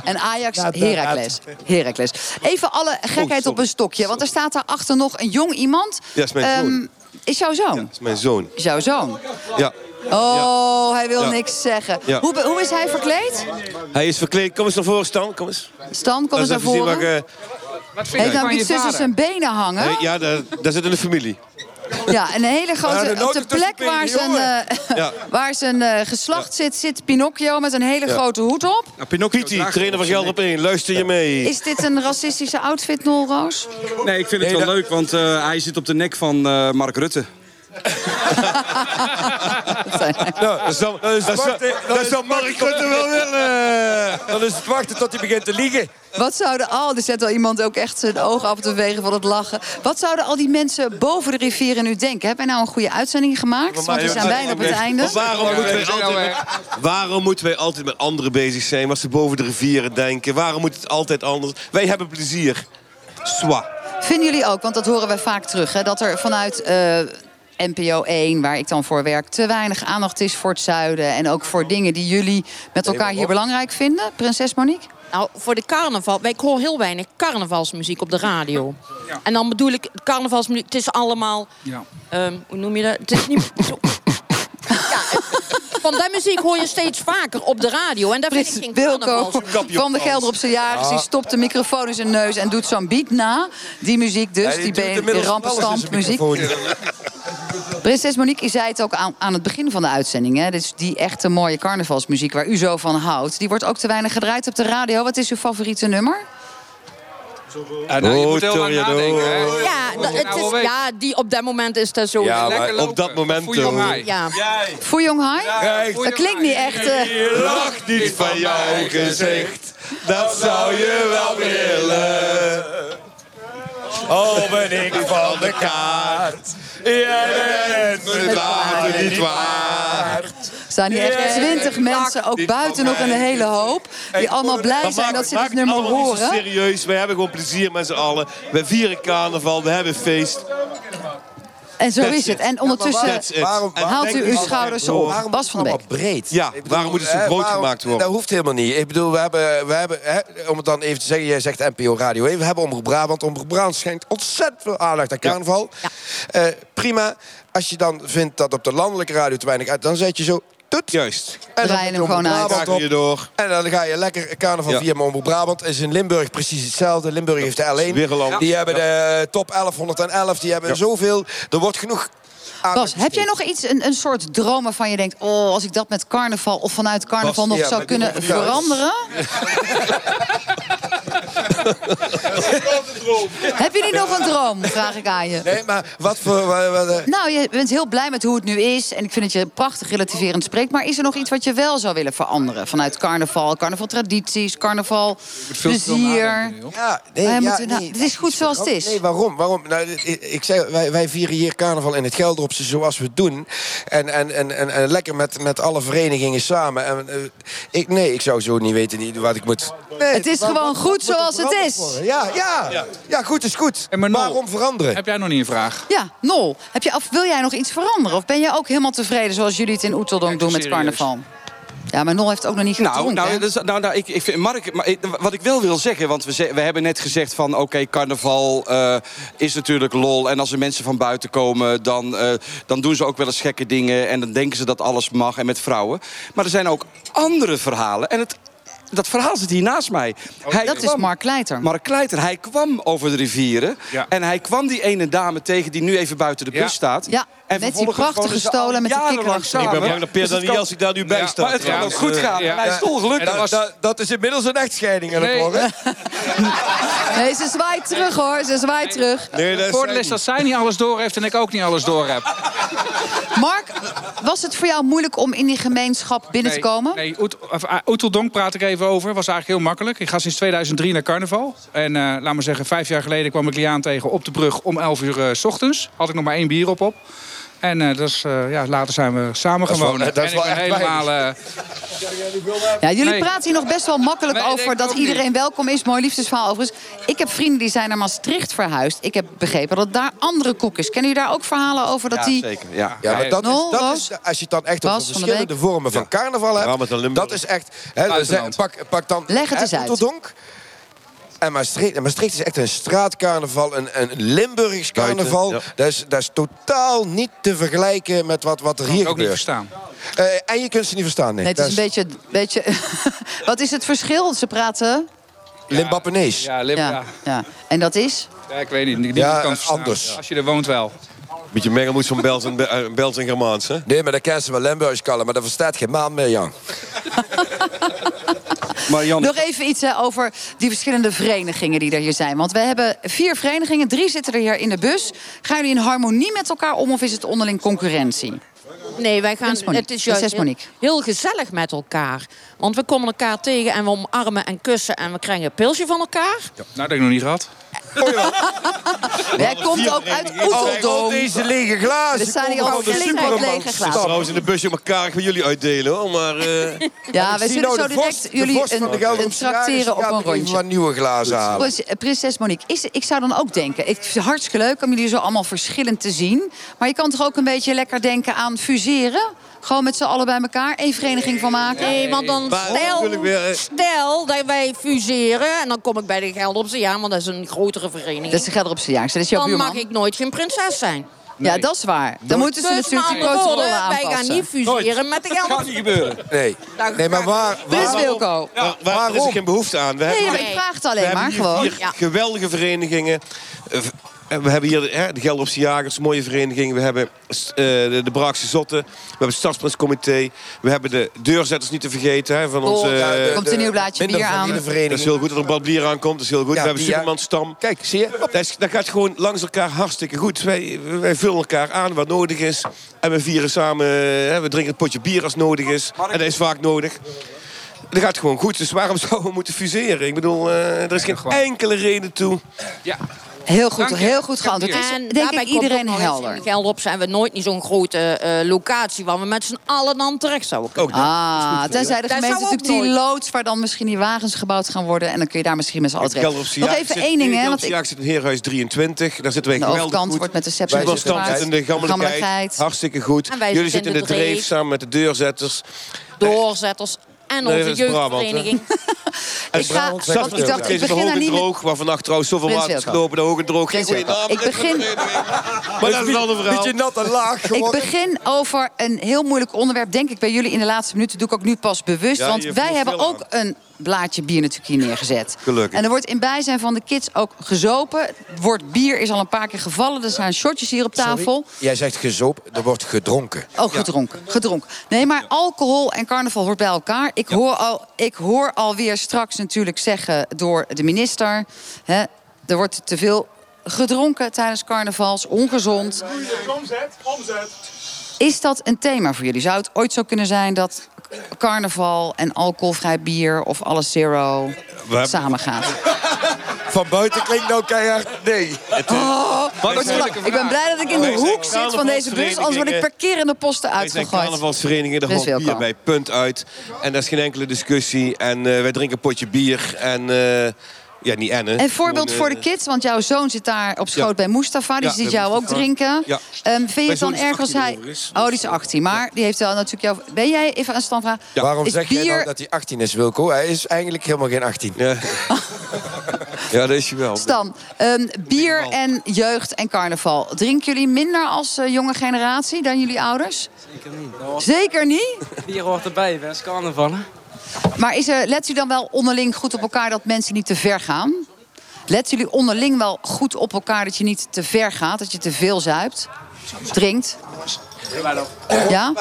En Ajax, Heracles. Heracles. Even alle gekheid op een stokje, want er staat daarachter nog een jong iemand. Ja, is mijn Ehm, zoon. Is jouw zoon? Dat is mijn zoon. Is jouw zoon? Ja. Oh, hij wil Ja. niks zeggen. Ja. Hoe, hoe is hij verkleed? Hij is verkleed. Kom eens naar voren, Stan. Kom eens. Stan, kom eens naar zien voren. wat ik, Wat vind Heeft je nou van je iets tussen zijn benen hangen? Ja, daar, daar zit in de familie. Ja, en een hele Ja, grote... op de plek waar zijn, eh, Ja. waar zijn eh, geslacht zit, zit Pinocchio met een hele Ja. grote hoed op. Nou, Pinocchio trainer van Geld op één. Luister je mee. Is dit een racistische outfit, Nolroos? Nee, ik vind het wel leuk, want eh, hij zit op de nek van eh, Mark Rutte. Nou, Dat zou, dat zou, wachten. dat zou Mark wel willen. Dan is het wachten tot hij begint te liegen. Wat zouden al... Er zet al iemand ook echt zijn ogen af te wegen van het lachen. Wat zouden al die mensen boven de rivieren nu denken? Hebben wij nou een goede uitzending gemaakt? Want we zijn bijna op het einde. Waarom, moeten wij altijd met, waarom moeten wij altijd met anderen bezig zijn? Wat ze boven de rivieren denken? Waarom moet het altijd anders? Wij hebben plezier. Swa. Vinden jullie ook, want dat horen we vaak terug... Hè, dat er vanuit eh, NPO 1, waar ik dan voor werk... te weinig aandacht is voor het zuiden... en ook voor dingen die jullie met elkaar hier belangrijk vinden. Prinses Monique? Nou, voor de carnaval. Wij ik hoor heel weinig carnavalsmuziek op de radio. En dan bedoel ik carnavalsmuziek. Het is allemaal. Ja. ehm, hoe noem je dat? Het is niet. zo- ja, van die muziek hoor je steeds vaker op de radio. En daar vind ik geen Wilco van de Gelder op zijn jagers... die stopt de microfoon in zijn neus en doet zo'n beat na. Die muziek dus, Ja, die, die muziek. Prinses Monique, je zei het ook aan, aan het begin van de uitzending. Hè? Dus die echte mooie carnavalsmuziek waar u zo van houdt... die wordt ook te weinig gedraaid op de radio. Wat is uw favoriete nummer? Ja, nou, je Oh, moet heel lang Toriano. nadenken. Hè? Ja, het oude is, ja, die op dat moment is dat zo. Ja, Lekker maar op dat moment, Voor Jong eh, Hai. Ja. Voor dat klinkt niet echt... eh, Lach niet van jouw gezicht. Dat zou je wel willen. Oh, ben ik van de kaart. Jij bent het water niet waard. Staan hier echt twintig mensen, ook buiten nog een hele hoop... die allemaal blij zijn dat ze dit nummer horen. serieus, wij hebben gewoon plezier met z'n allen. We vieren carnaval, we hebben feest. En zo That's is het. En ondertussen. Waarom- waarom haalt u uw schouders op. Waarom Bas van Beek. breed? Ja, waarom moet het zo groot waarom- gemaakt worden? Dat hoeft helemaal niet. Ik bedoel, we hebben, we hebben hè, om het dan even te zeggen, jij zegt NPO Radio 1, we hebben Omroep Brabant. Omroep Brabant schenkt ontzettend veel aandacht aan carnaval. Eh, prima. Als je dan vindt dat op de landelijke radio te weinig uit, dan zet je zo Juist. En dan Draai je moet hem gewoon uit. Je door. En dan ga je lekker carnaval Ja. via Omroep Brabant. Is in Limburg precies hetzelfde. Limburg heeft de L1. Wereland. Die hebben de top 1111. Die hebben zoveel. Er wordt genoeg Bas, heb jij nog iets, een, een soort droom waarvan je denkt... oh, als ik dat met carnaval of vanuit carnaval Bas, nog ja, zou kunnen veranderen? heb je niet nog een droom, vraag ik aan je. Nee, maar wat voor... Nou, je bent heel blij met hoe het nu is. En ik vind dat je prachtig relativerend spreekt. Maar is er nog iets wat je wel zou willen veranderen? Vanuit carnaval, carnavaltradities, carnaval, plezier. nu. Ja, nee, ja, moeten- nou, nee, het is goed zoals het is. Nee, waarom? waarom? Nou, ik, zeg, wij, wij vieren hier carnaval in het Gelderopse zoals we het doen. En, en, en, en, en lekker met, met alle verenigingen samen. En, eh, ik, nee, ik zou zo niet weten niet wat ik moet... Nee, Het is waar- gewoon wat- goed zoals het Ja, ja, ja. goed is goed. Maar Nol, waarom veranderen? Heb jij nog niet een vraag? Ja, Nol, heb je, of wil jij nog iets veranderen? Of ben je ook helemaal tevreden zoals jullie het in Oeteldonk doen met carnaval? Ja, maar Nol heeft ook nog niet Nou, gedronken. nou, is- nou, nou ik, ik vind, Mark, maar, ik- wat ik wel wil zeggen, want we, ze- we hebben net gezegd van... oké, carnaval eh, is natuurlijk lol. En als er mensen van buiten komen, dan, eh, dan doen ze ook wel eens gekke dingen... en dan denken ze dat alles mag en met vrouwen. Maar er zijn ook andere verhalen. En het, dat verhaal zit hier naast mij. Hij dat is Mark Kleiter. Mark Kleiter, hij kwam over de rivieren. Ja. En hij kwam die ene dame tegen die nu even buiten de bus staat. Ja, en met die prachtige stolen met kikkerlachen. samen. Ik ben bang dat Peer Dus kan- Daniels zich daar nu bij Ja, staat. Maar het kan Ja, ook goed eh, gaan. hij is dolgelukkig. En dat was- Dat, dat is inmiddels een echtscheiding aan het Nee. worden. Nee, ze zwaait terug hoor, ze zwaait terug. Nee, dat Het voordeel is dat zij niet alles door heeft en ik ook niet alles door heb. Mark, was het voor jou moeilijk om in die gemeenschap binnen te komen? Nee, ah, Oeteldonk praat ik even over. Was eigenlijk heel makkelijk. Ik ga sinds 2003 naar carnaval. En eh, laat maar zeggen, vijf jaar geleden kwam ik Liaan tegen op de brug om 11 uur eh, s ochtends. Had ik nog maar één bier op op. En eh, dus, eh, ja, later zijn we samen Dat is wel- gewoond. dat is wel echt helemaal... eh, Ja, jullie Nee. praten hier nog best wel makkelijk Nee, over dat iedereen niet. welkom is. Mooi liefdesverhaal overigens. Ik heb vrienden die zijn naar Maastricht verhuisd. Ik heb begrepen dat daar andere koek is. Kennen jullie daar ook verhalen over dat Ja, die... zeker. Ja. Ja, maar dat is, dat is, als je het dan echt over verschillende vormen van carnaval hebt... Dat is echt... Hè, pak, pak dan Leg het eens uit. Oeteldonk. En Maastricht, en Maastricht is echt een straatcarnaval, een, een Limburgs carnaval. Buiten, dat, is, dat is totaal niet te vergelijken met wat, wat er kan hier ik ook niet verstaan. Eh, en je kunt ze niet verstaan, nee. Nee, het is een beetje... beetje wat is het verschil? Ze praten... Limbappenees. Ja, Lim, Ja, ja. ja. En dat is? Ja, ik weet niet. Niemand Ja, kan anders. Als je er woont wel. Beetje mengelmoes van Bels en, eh, Bels en Germaans, hè? Nee, maar dat kennen ze wel Limburgs kallen, maar dat verstaat geen man meer, Jan. Maar Jan, Nog even iets hè, over die verschillende verenigingen die er hier zijn. Want we hebben vier verenigingen, drie zitten er hier in de bus. Gaan jullie in harmonie met elkaar om of is het onderling concurrentie? Nee, wij gaan, het is juist Prinses heel, Monique. heel gezellig met elkaar. Want we komen elkaar tegen en we omarmen en kussen... en we krijgen een pilsje van elkaar. Nou, dat heb ik nog niet gehad. Jij komt ook uit Oeteldonk. deze lege glazen. Er staan hier al van de flink lege glazen. Trouwens in de busje elkaar ik wil jullie uitdelen, hoor. Maar eh, Ja, wij zie zullen nou zo direct jullie van een, trakteren op een rondje. wat nieuwe glazen halen. Prinses- Monique, is, ik zou dan ook denken... Het hartstikke leuk om jullie zo allemaal verschillend te zien. Maar je kan toch ook een beetje lekker denken aan fuseren? Gewoon met z'n allen bij elkaar, één vereniging van maken? Nee, want dan stel, weer, eh, stel dat wij fuseren... en dan kom ik bij de Gelderse ja, want dat is een grotere vereniging. Dat is de Gelderse Jaars, dat is jouw dan buurman. mag ik nooit geen prinses zijn. Ja, dat is waar. Dan moeten ze Dus natuurlijk die protocollen woorden, wij aanpassen. gaan niet fuseren met de gaat niet gebeuren. Nee. Nee, maar waar... Waar Wilco. waar, waar is er geen behoefte aan? We Nee, hebben, maar ik vraag het alleen we maar, hebben hier gewoon. Ja. geweldige verenigingen. Eh, eh, We hebben hier hè, de Gelderse Jagers, mooie vereniging. We hebben eh, de, de Braakse Zotten. We hebben het Stadsprinscomité. We hebben de deurzetters niet te vergeten. Hè, van onze, ja, de- eh, Komt een nieuw blaadje bier aan. dat is heel goed dat er een bier aankomt. Dat is heel goed. Ja, we hebben. Supermanstam. Kijk, zie je? Dat, is- dat gaat gewoon langs elkaar hartstikke goed. Wij, wij vullen elkaar aan wat nodig is. En we vieren samen, hè, we drinken een potje bier als nodig is. En dat is vaak nodig. Dat gaat gewoon goed. Dus waarom zouden we moeten fuseren? Ik bedoel, eh, er is geen enkele reden toe. Ja. Heel goed, Dank heel goed geantwoord. Het is En denk daarbij ik iedereen helder. In Gelderop zijn we nooit niet zo'n grote eh, locatie... waar we met z'n allen dan terecht zouden kunnen. Ook dat. Ah, tenzij de gemeente natuurlijk die nooit. loods... waar dan misschien die wagens gebouwd gaan worden... en dan kun je daar misschien met z'n allen terecht. Nog even één ding, in hè. de Want ik, zit een Heerhuis 23. Daar zitten wij de geweldig overkant goed. wordt met de Wij sepsis stand en de gammeligheid. Hartstikke goed. Wij Jullie zitten in in de de dreef. samen met de deurzetters. Doorzetters en Nee, onze hè. jeugdvereniging. En Ik ga- want ik dacht, het ik is begin daar niet droog, waar vannacht trouwens zoveel water is gelopen, de hoog en droog. Geen goede naam. Ik begin- Maar dat is een ander verhaal. Beetje nat en laag Ik begin over een heel moeilijk onderwerp, denk ik bij jullie in de laatste minuten. Doe ik ook nu pas bewust. Ja, want wij hebben ook een blaadje bier natuurlijk hier neergezet. Gelukkig. En er wordt in bijzijn van de kids ook gezopen. Het woord bier is al een paar keer gevallen. Er zijn shotjes hier op tafel. Jij zegt gezoop, er wordt gedronken. Oh, gedronken. gedronken. Nee, maar alcohol en carnaval hoort bij elkaar. Ik, hoor al, ik hoor alweer straks natuurlijk zeggen door de minister... Hè, er wordt te veel gedronken tijdens carnavals, ongezond. Omzet, omzet. Is dat een thema voor jullie? Zou het ooit zo kunnen zijn dat carnaval en alcoholvrij bier... of alles zero samengaat? Van buiten klinkt nou keihard nee. Oh, ik ben blij dat ik in de hoek zit van deze bus... anders word ik per keer in de posten Wij zijn uitgegooid. carnavalsverenigingen, daar bier bij, punt uit. En daar is geen enkele discussie. En eh, wij drinken een potje bier. En eh, ja, niet ennen. Een voorbeeld Gewoon, voor eh, de kids, want jouw zoon zit daar op schoot Ja. bij Mustafa. Die Ja, ziet jou ook drinken. Ja. Ehm, vind je het dan erg als 18 hij... Oh, die is 18, maar die heeft wel natuurlijk jou... Ben jij, even een standvraag... Waarom is zeg bier... jij nou dat hij 18 is, Wilco? Hij is eigenlijk helemaal geen 18. Ja, ja dat is je wel. Stan, ehm, bier en jeugd en carnaval. Drinken jullie minder als eh, jonge generatie dan jullie ouders? Zeker niet. Zeker niet? Bier hoort erbij, best carnaval. hè? Maar is er, let u dan wel onderling goed op elkaar dat mensen niet te ver gaan? Let jullie onderling wel goed op elkaar dat je niet te ver gaat, dat je te veel zuipt, drinkt? Ja?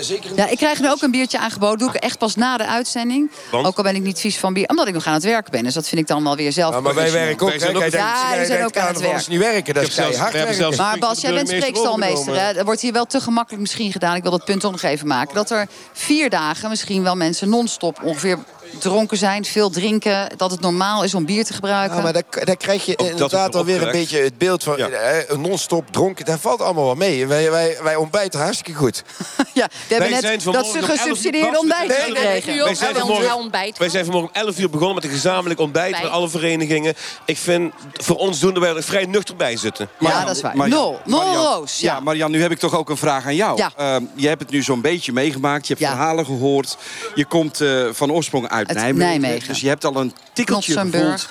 Zeker Ja, ik krijg nu ook een biertje aangeboden. Doe ik echt pas na de uitzending. Want? Ook al ben ik niet vies van bier. Omdat ik nog aan het werken ben. Dus dat vind ik dan wel weer zelf. Ja, maar wij werken ook. Wij zijn ook- Ja, die zijn ook aan het werk. niet werken. Dat is we hebben werken. zelfs- Maar Bas, jij bent spreekstalmeester. Hè? Er wordt hier wel te gemakkelijk misschien gedaan. Ik wil dat punt nog even maken. Dat er vier dagen misschien wel mensen non-stop ongeveer dronken zijn. Veel drinken. Dat het normaal is om bier te gebruiken. Ja, maar daar, daar krijg je dat inderdaad alweer een beetje het beeld van Ja. eh, non-stop dronken. Dat valt allemaal wel mee. Wij, wij, wij ontbijten hartstikke goed. ja, we hebben Wij zijn net vanmorgen dat gesubsidieerde uur- ontbijt Nee, gekregen. U Wij ook zijn, vanmorgen, ontbijt. wij zijn vanmorgen om 11 uur begonnen met een gezamenlijk ontbijt Bij. met alle verenigingen. Ik vind, voor ons doen wij er vrij nuchter bij zitten. Ja, dat is waar. Nul. Nul roos. Ja, Ja. Marian, nu heb ik toch ook een vraag aan jou. Ja. Ehm, je hebt het nu zo'n beetje meegemaakt. Je hebt Ja. verhalen gehoord. Je komt eh, van oorsprong uit Uit Nijmegen. Nijmegen. Dus je hebt al een tikkeltje gevoeld.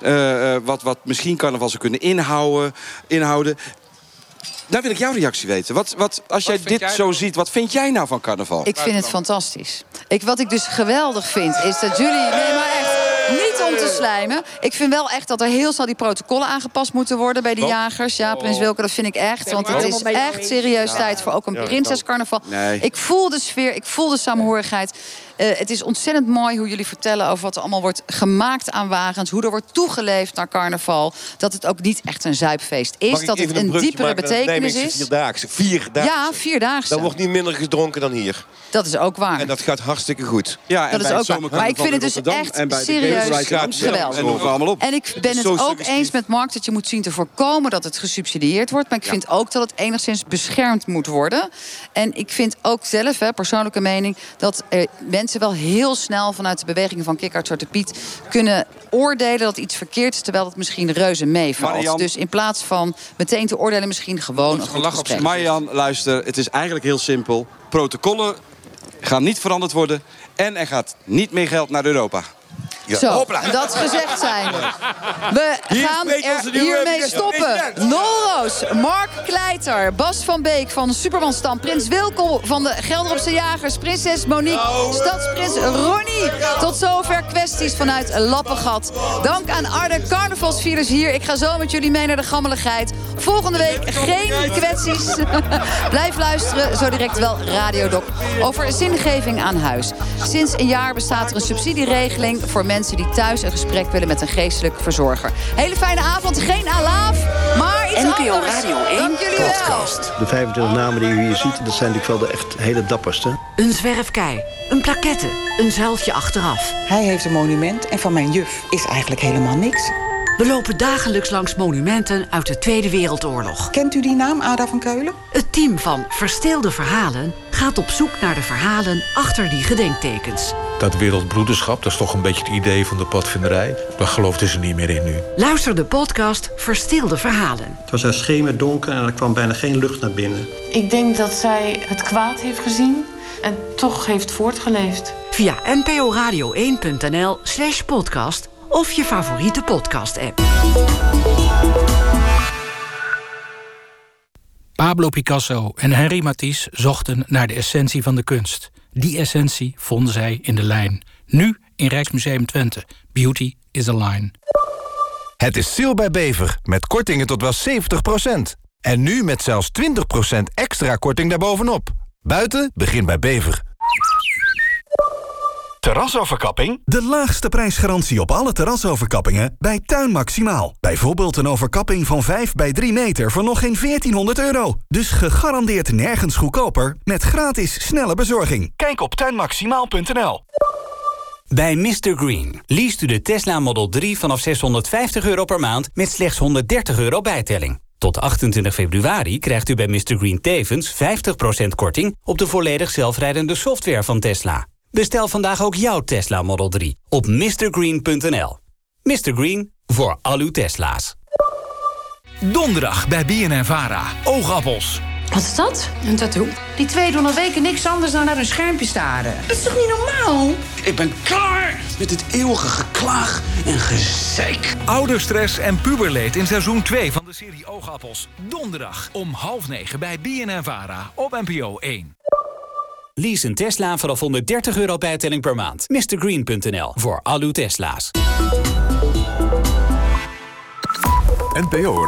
eh, eh, wat, wat misschien carnaval zou kunnen inhouden. inhouden. Daar wil ik jouw reactie weten. Wat, wat, als jij dit jij zo ziet, wat vind jij nou van carnaval? Ik vind het fantastisch. Ik, wat ik dus geweldig vind, is dat jullie... Nee, maar echt, niet om te slijmen. Ik vind wel echt dat er heel snel die protocollen aangepast moeten worden... bij de Wat? jagers. Ja, Prins Wilke, dat vind ik echt. Want het is echt serieus tijd voor ook een prinsescarnaval. Ik voel de sfeer, ik voel de samenhorigheid. Eh, het is ontzettend mooi hoe jullie vertellen over wat er allemaal wordt gemaakt aan wagens. Hoe er wordt toegeleefd naar carnaval. Dat het ook niet echt een zuipfeest is. Dat het een diepere betekenis is. Vierdaagse. Vierdaagse. Ja, vierdaagse. Dan wordt niet minder gedronken dan hier. Dat is ook waar. En dat gaat hartstikke goed. Ja, en Dat is bij ook waar. Maar ik vind in het dus Rotterdam echt en bij de serieus geweldig. En ik ben het ook suggestief. eens met Mark dat je moet zien te voorkomen dat het gesubsidieerd wordt. Maar ik vind ook dat het enigszins beschermd moet worden. En ik vind ook zelf, hè, persoonlijke mening, dat er mensen wel heel snel vanuit de bewegingen van Kikkard Zwarte Piet kunnen oordelen dat iets verkeerd is, terwijl het misschien reuze meevalt. Dus in plaats van meteen te oordelen, misschien gewoon een goed lach op. Marian, luister, het is eigenlijk heel simpel. Protocollen gaan niet veranderd worden. En er gaat niet meer geld naar Europa. Zo, dat gezegd zijn. We Hier gaan er hiermee stoppen. Nol Roos, Mark Kleiter, Bas van Beek van Supermanstam... Prins Wilkel van de Gelderopse Jagers... Prinses Monique, Stadsprins Ronnie. Tot zover kwesties vanuit Lappengat. Dank aan Arde carnavalsvierders hier. Ik ga zo met jullie mee naar de gammeligheid. Volgende week geen kwesties. Blijf luisteren, zo direct wel Radiodoc. Over zingeving aan huis. Sinds een jaar bestaat er een subsidieregeling... voor mensen die thuis een gesprek willen met een geestelijk verzorger. Hele fijne avond, geen alaaf, maar iets NPO anders. Radio 1 Dank jullie wel. podcast. De 25 namen die u hier ziet, dat zijn natuurlijk wel de echt hele dapperste. Een zwerfkei, een plaquette, een zuiltje achteraf. Hij heeft een monument en van mijn juf is eigenlijk helemaal niks. We lopen dagelijks langs monumenten uit de Tweede Wereldoorlog. Kent u die naam, Ada van Keulen? Het team van Verstilde Verhalen gaat op zoek naar de verhalen achter die gedenktekens. Dat wereldbroederschap, dat is toch een beetje het idee van de padvinderij. Daar geloofden ze niet meer in nu. Luister de podcast Verstilde Verhalen. Het was daar schemerdonker en er kwam bijna geen lucht naar binnen. Ik denk dat zij het kwaad heeft gezien en toch heeft voortgeleefd. via nporadio1.nl slash podcast of je favoriete podcast-app. Pablo Picasso en Henri Matisse zochten naar de essentie van de kunst. Die essentie vonden zij in de lijn. Nu in Rijksmuseum Twente. Beauty is a line. Het is sale bij Bever, met kortingen tot wel 70%. En nu met zelfs 20% extra korting daarbovenop. Buiten begin bij Bever. Terrasoverkapping? De laagste prijsgarantie op alle terrasoverkappingen bij Tuin Maximaal. Bijvoorbeeld een overkapping van 5 bij 3 meter voor nog geen 1400 euro. Dus gegarandeerd nergens goedkoper met gratis snelle bezorging. Kijk op tuinmaximaal.nl. Bij Mr. Green leest u de Tesla Model 3 vanaf 650 euro per maand met slechts 130 euro bijtelling. Tot 28 februari krijgt u bij Mr. Green tevens 50% korting op de volledig zelfrijdende software van Tesla. Bestel vandaag ook jouw Tesla Model 3 op mrgreen.nl. Mr. Green, voor al uw Tesla's. Donderdag bij BNN-Vara. Oogappels. Wat is dat? Een tattoo. Die twee doen al weken niks anders dan naar hun schermpje staren. Dat is toch niet normaal? Ik ben klaar met het eeuwige geklaag en gezeik. Ouderstress en puberleed in seizoen 2 van de serie Oogappels. Donderdag om half negen bij BNN-Vara op NPO 1. Lease een Tesla vanaf 130 euro bijtelling per maand. MrGreen.nl voor al uw Tesla's. NPO